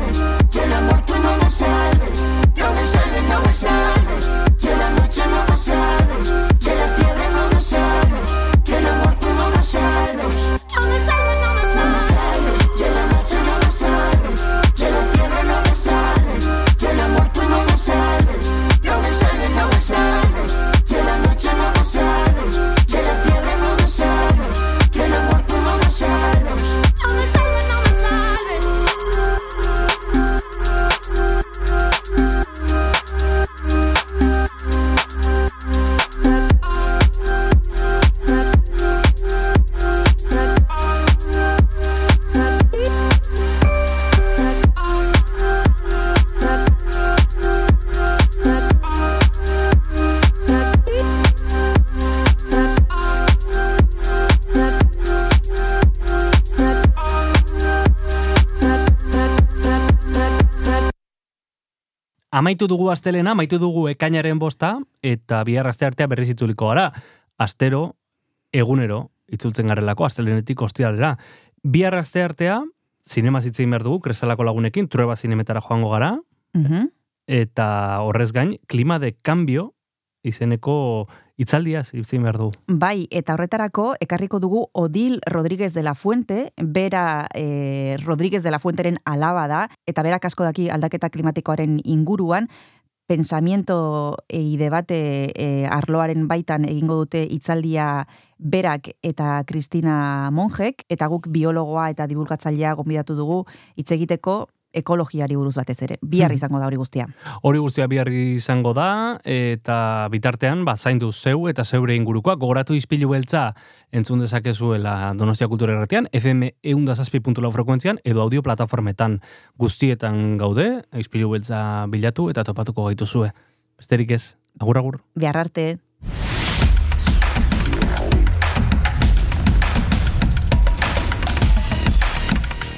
Amaitu dugu astelena, amaitu dugu ekainaren bosta, eta bihar aste artea berriz itzuliko gara. Astero, egunero, itzultzen garelako, astelenetik ostialera. Bihar aste artea, zinema zitzein behar dugu, kresalako lagunekin, trueba zinemetara joango gara, Mhm. eta horrez gain, klima de cambio izeneko itzaldiaz itzein behar dugu. Bai, eta horretarako ekarriko dugu Odil Rodríguez de la Fuente, bera eh, Rodríguez de la Fuenteren alaba da, eta berak asko daki aldaketa klimatikoaren inguruan, pensamiento e debate e, arloaren baitan egingo dute hitzaldia berak eta Kristina Monjek, eta guk biologoa eta divulgatzailea gonbidatu dugu hitz egiteko ekologiari buruz batez ere. Bihar Hmm. izango da hori guztia. Hori guztia bihar izango da, eta bitartean, ba, zaindu zeu eta zeure ingurukoa, gogoratu izpilu beltza entzun dezakezuela Donostia Kultura Erratian, FM eundazazpi.lau frekuentzian, edo audio plataformetan guztietan gaude, izpilu beltza bilatu eta topatuko gaituzue. Besterik ez, agur agur. Bihar arte.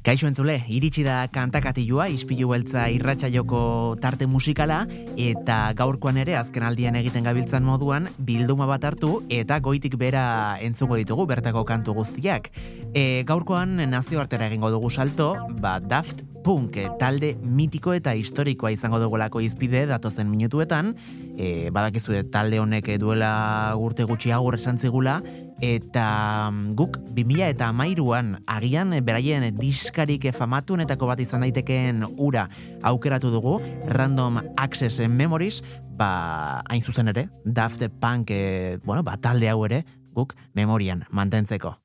Kaixo entzule, iritsi da kantakatilua, ispilu beltza irratsaioko tarte musikala, eta gaurkoan ere azken aldian egiten gabiltzan moduan, bilduma bat hartu, eta goitik bera entzuko ditugu bertako kantu guztiak. E, gaurkoan nazioartera egingo dugu salto, ba Daft Punk talde mitiko eta historikoa izango dugulako izpide datozen minutuetan, e, badakizue talde honek duela urte gutxi agur esan zigula, eta mm, guk 2000 eta amairuan agian eh, beraien diskarik famatuenetako bat izan daitekeen ura aukeratu dugu, Random Access Memories, ba, hain zuzen ere, Daft Punk, e, bueno, ba, talde hau ere, guk memorian mantentzeko.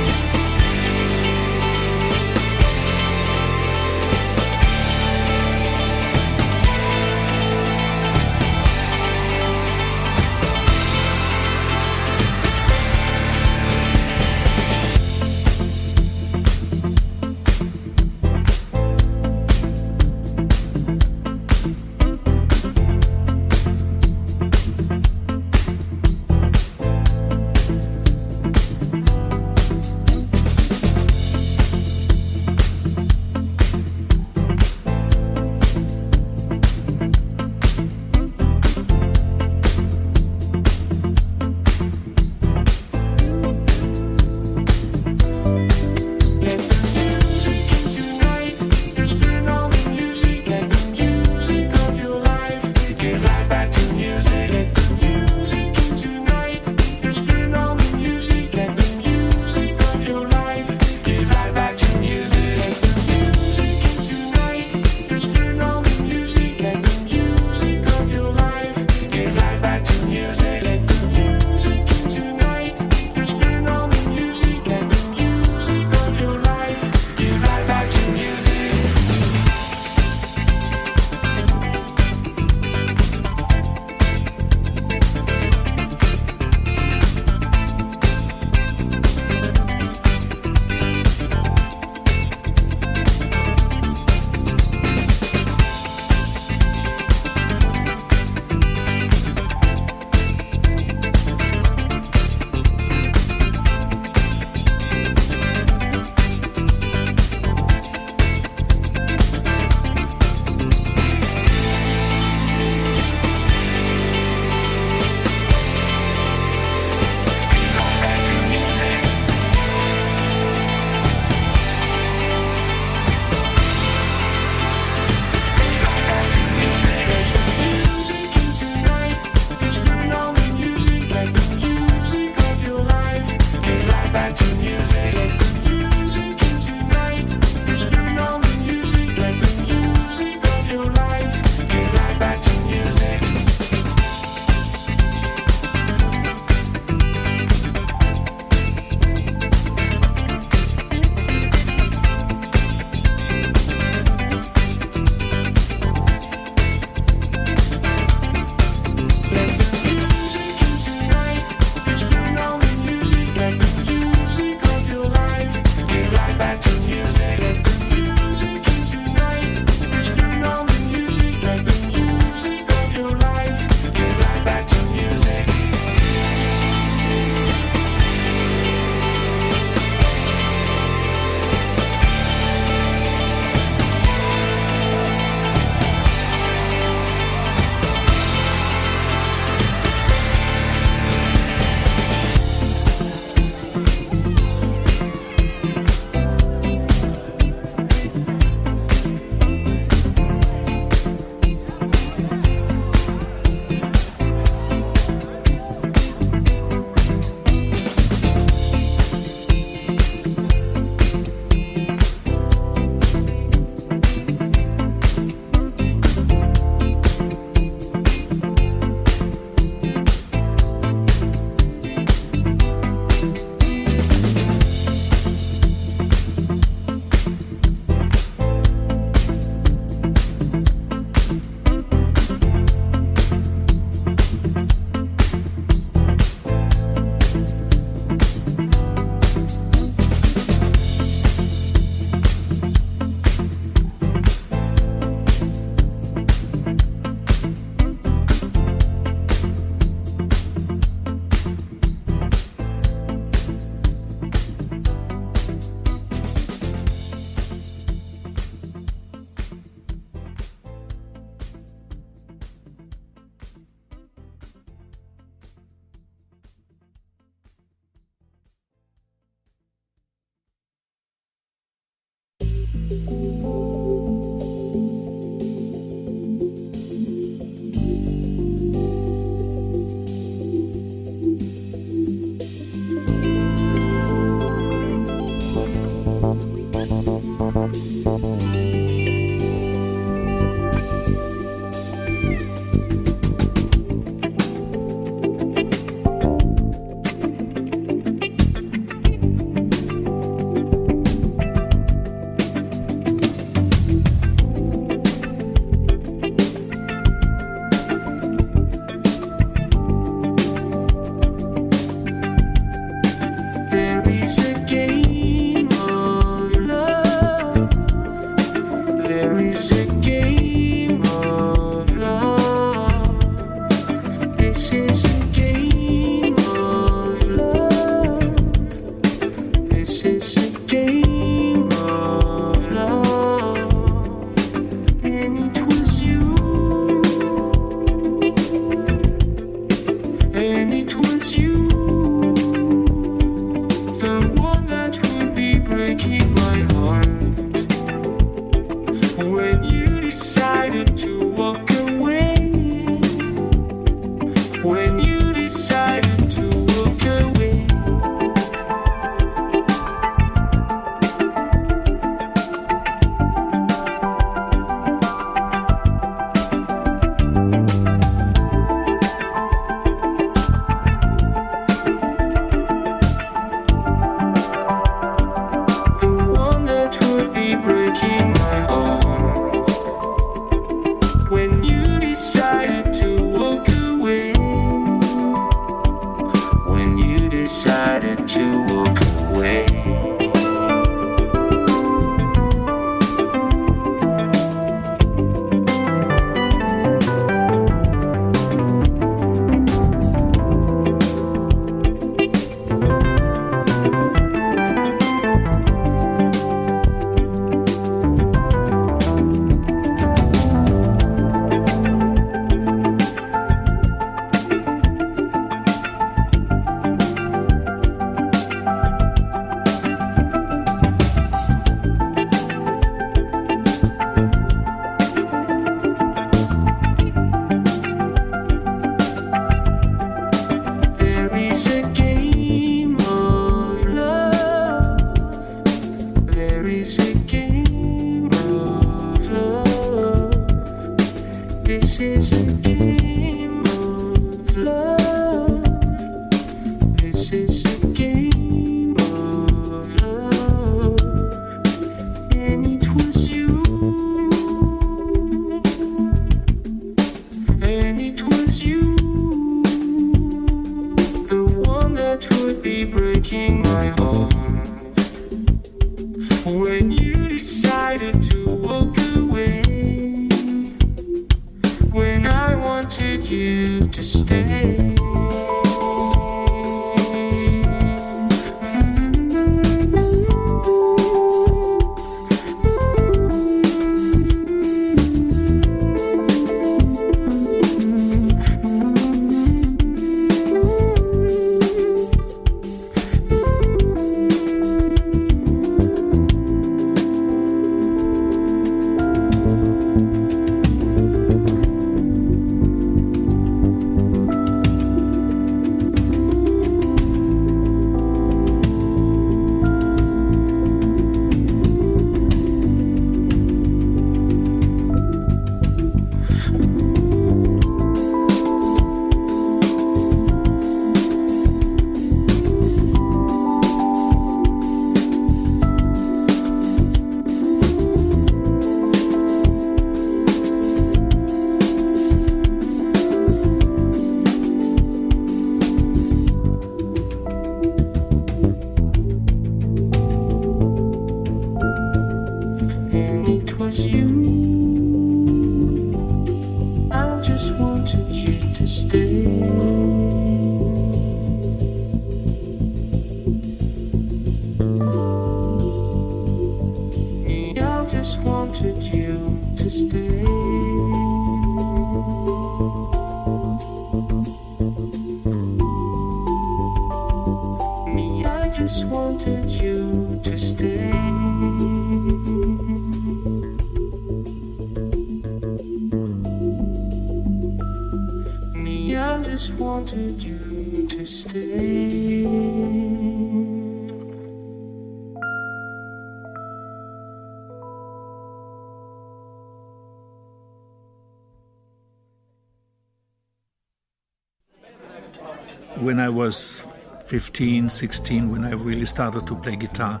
Was 15, 16, when I really started to play guitar,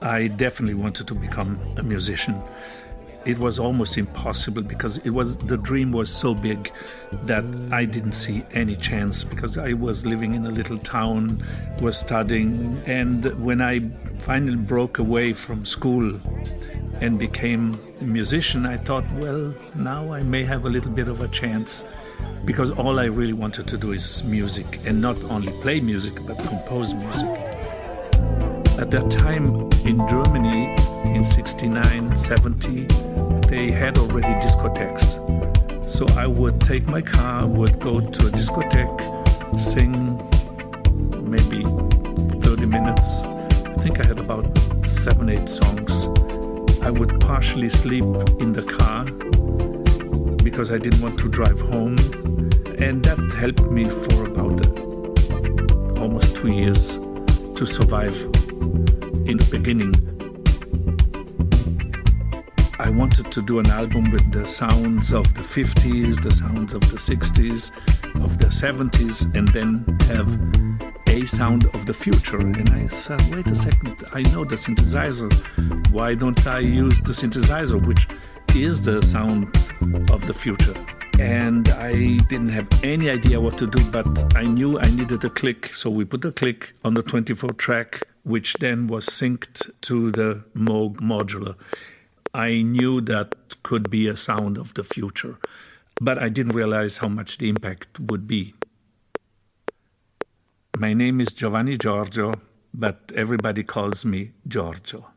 I definitely wanted to become a musician. It was almost impossible because it was the dream was so big that I didn't see any chance because I was living in a little town, was studying, and when I finally broke away from school and became a musician, I thought, well, now I may have a little bit of a chance because all I really wanted to do is music and not only play music but compose music. At that time in Germany in 69, 70, they had already discotheques. So I would take my car, would go to a discotheque, sing maybe 30 minutes. I think I had about seven, eight songs. I would partially sleep in the car because I didn't want to drive home. And that helped me for about almost two years to survive in the beginning. I wanted to do an album with the sounds of the 50s, the sounds of the 60s, of the 70s, and then have a sound of the future. And I said, wait a second, I know the synthesizer. Why don't I use the synthesizer, which is the sound of the future? and I didn't have any idea what to do, but I knew I needed a click. So we put a click on the 24 track, which then was synced to the Moog modular. I knew that could be a sound of the future, but I didn't realize how much the impact would be. My name is Giovanni Giorgio, but everybody calls me Giorgio.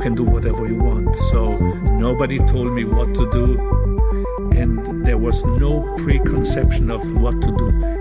Can do whatever you want. So nobody told me what to do, and there was no preconception of what to do.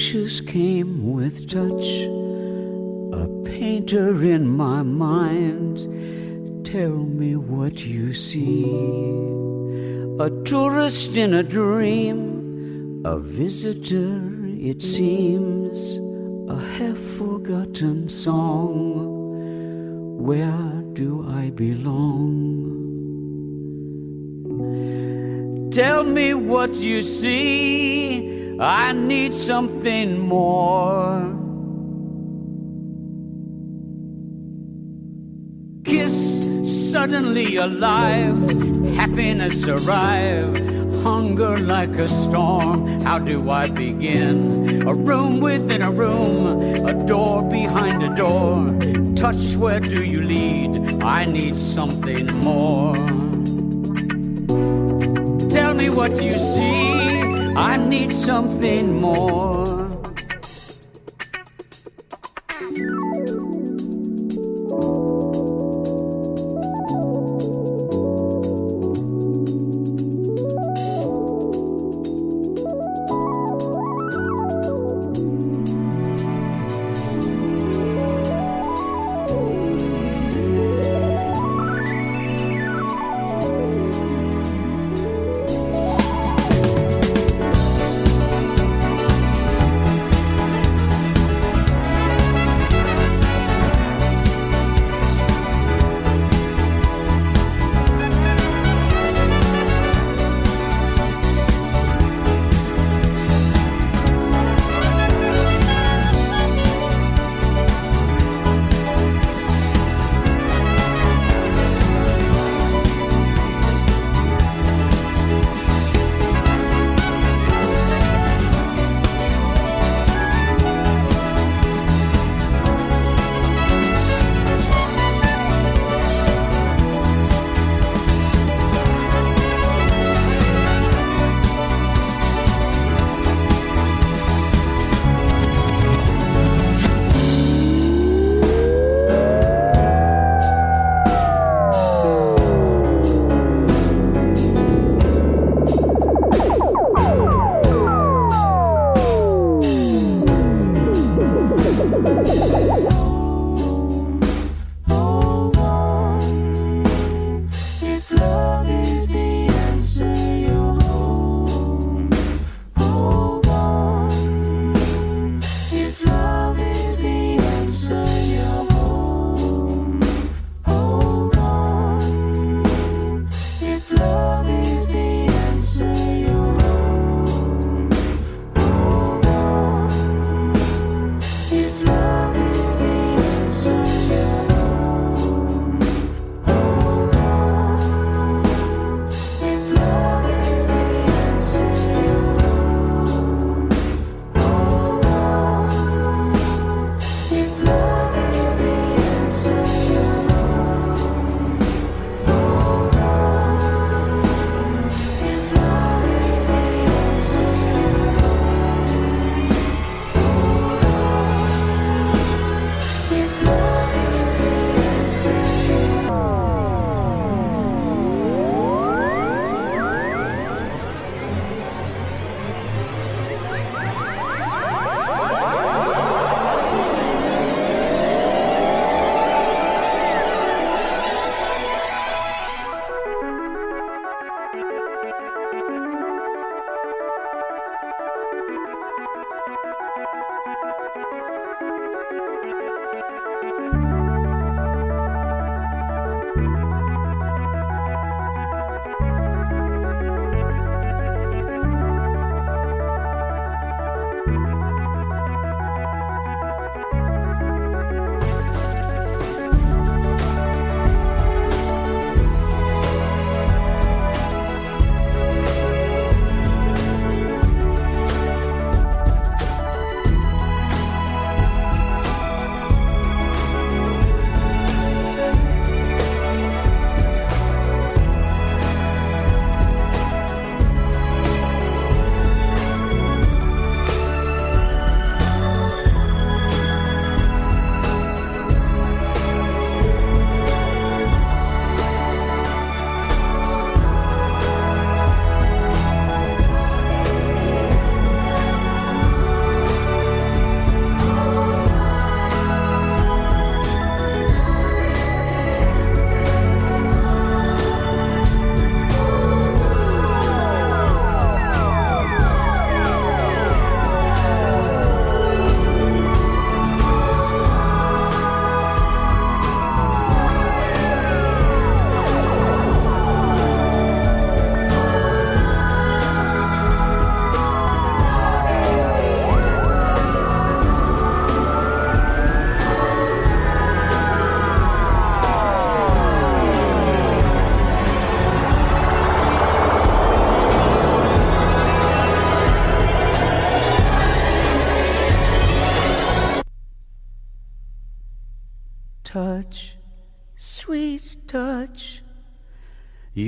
Pictures came with touch. A painter in my mind. Tell me what you see. A tourist in a dream. A visitor, it seems. A half forgotten song. Where do I belong? Tell me what you see. I need something more. Kiss suddenly alive. Happiness arrive. Hunger like a storm. How do I begin? A room within a room. A door behind a door. Touch, where do you lead? I need something more. Tell me what you see. I need something more.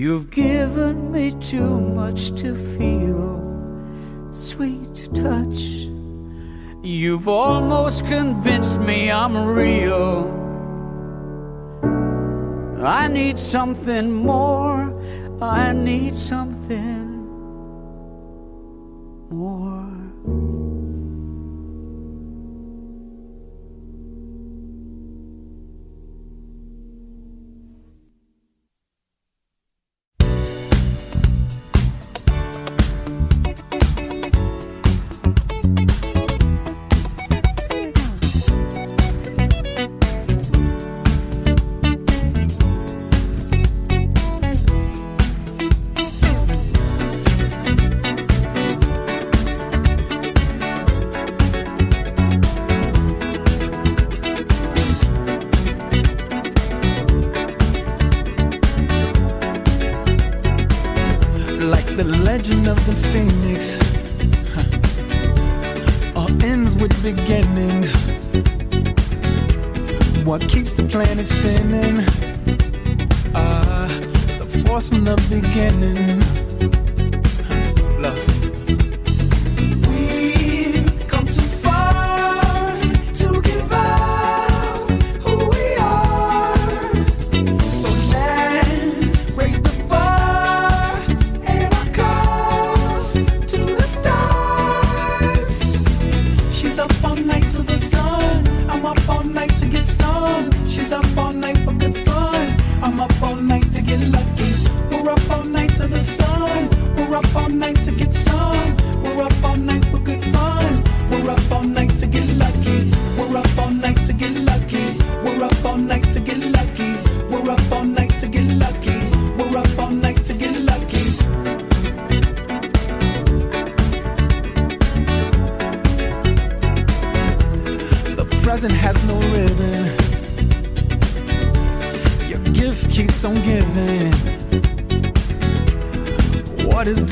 You've given me too much to feel, sweet touch. You've almost convinced me I'm real. I need something more. I need something.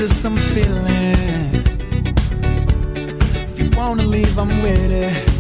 into some feeling. If you wanna leave, I'm with it.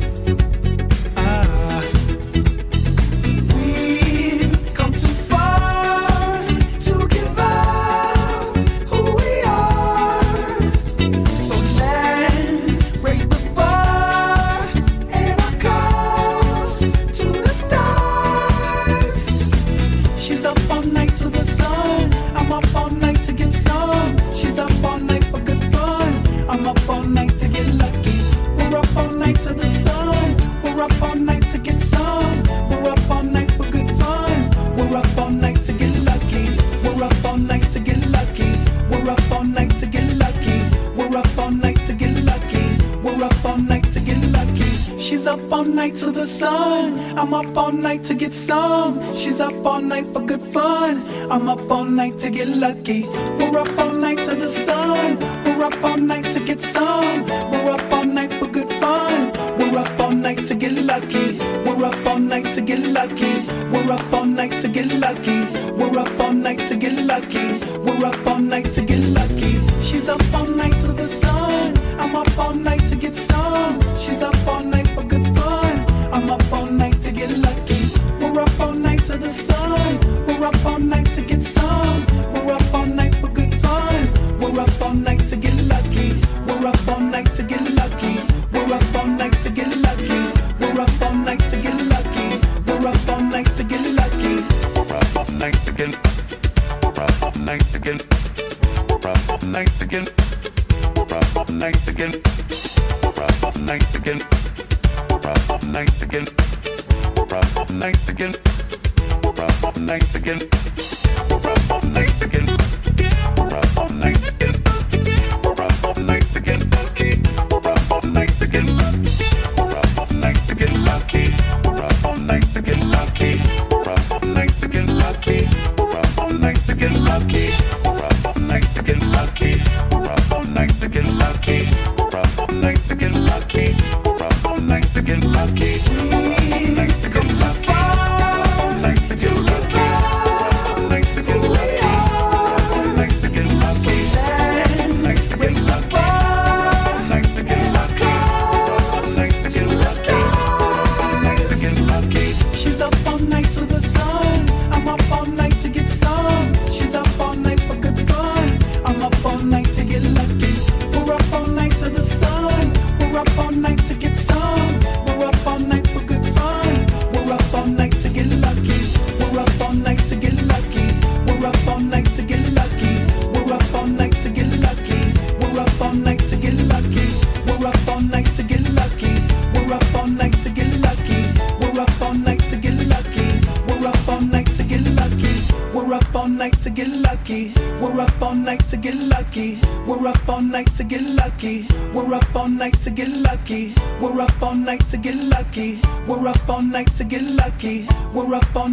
to get lucky.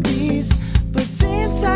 but since I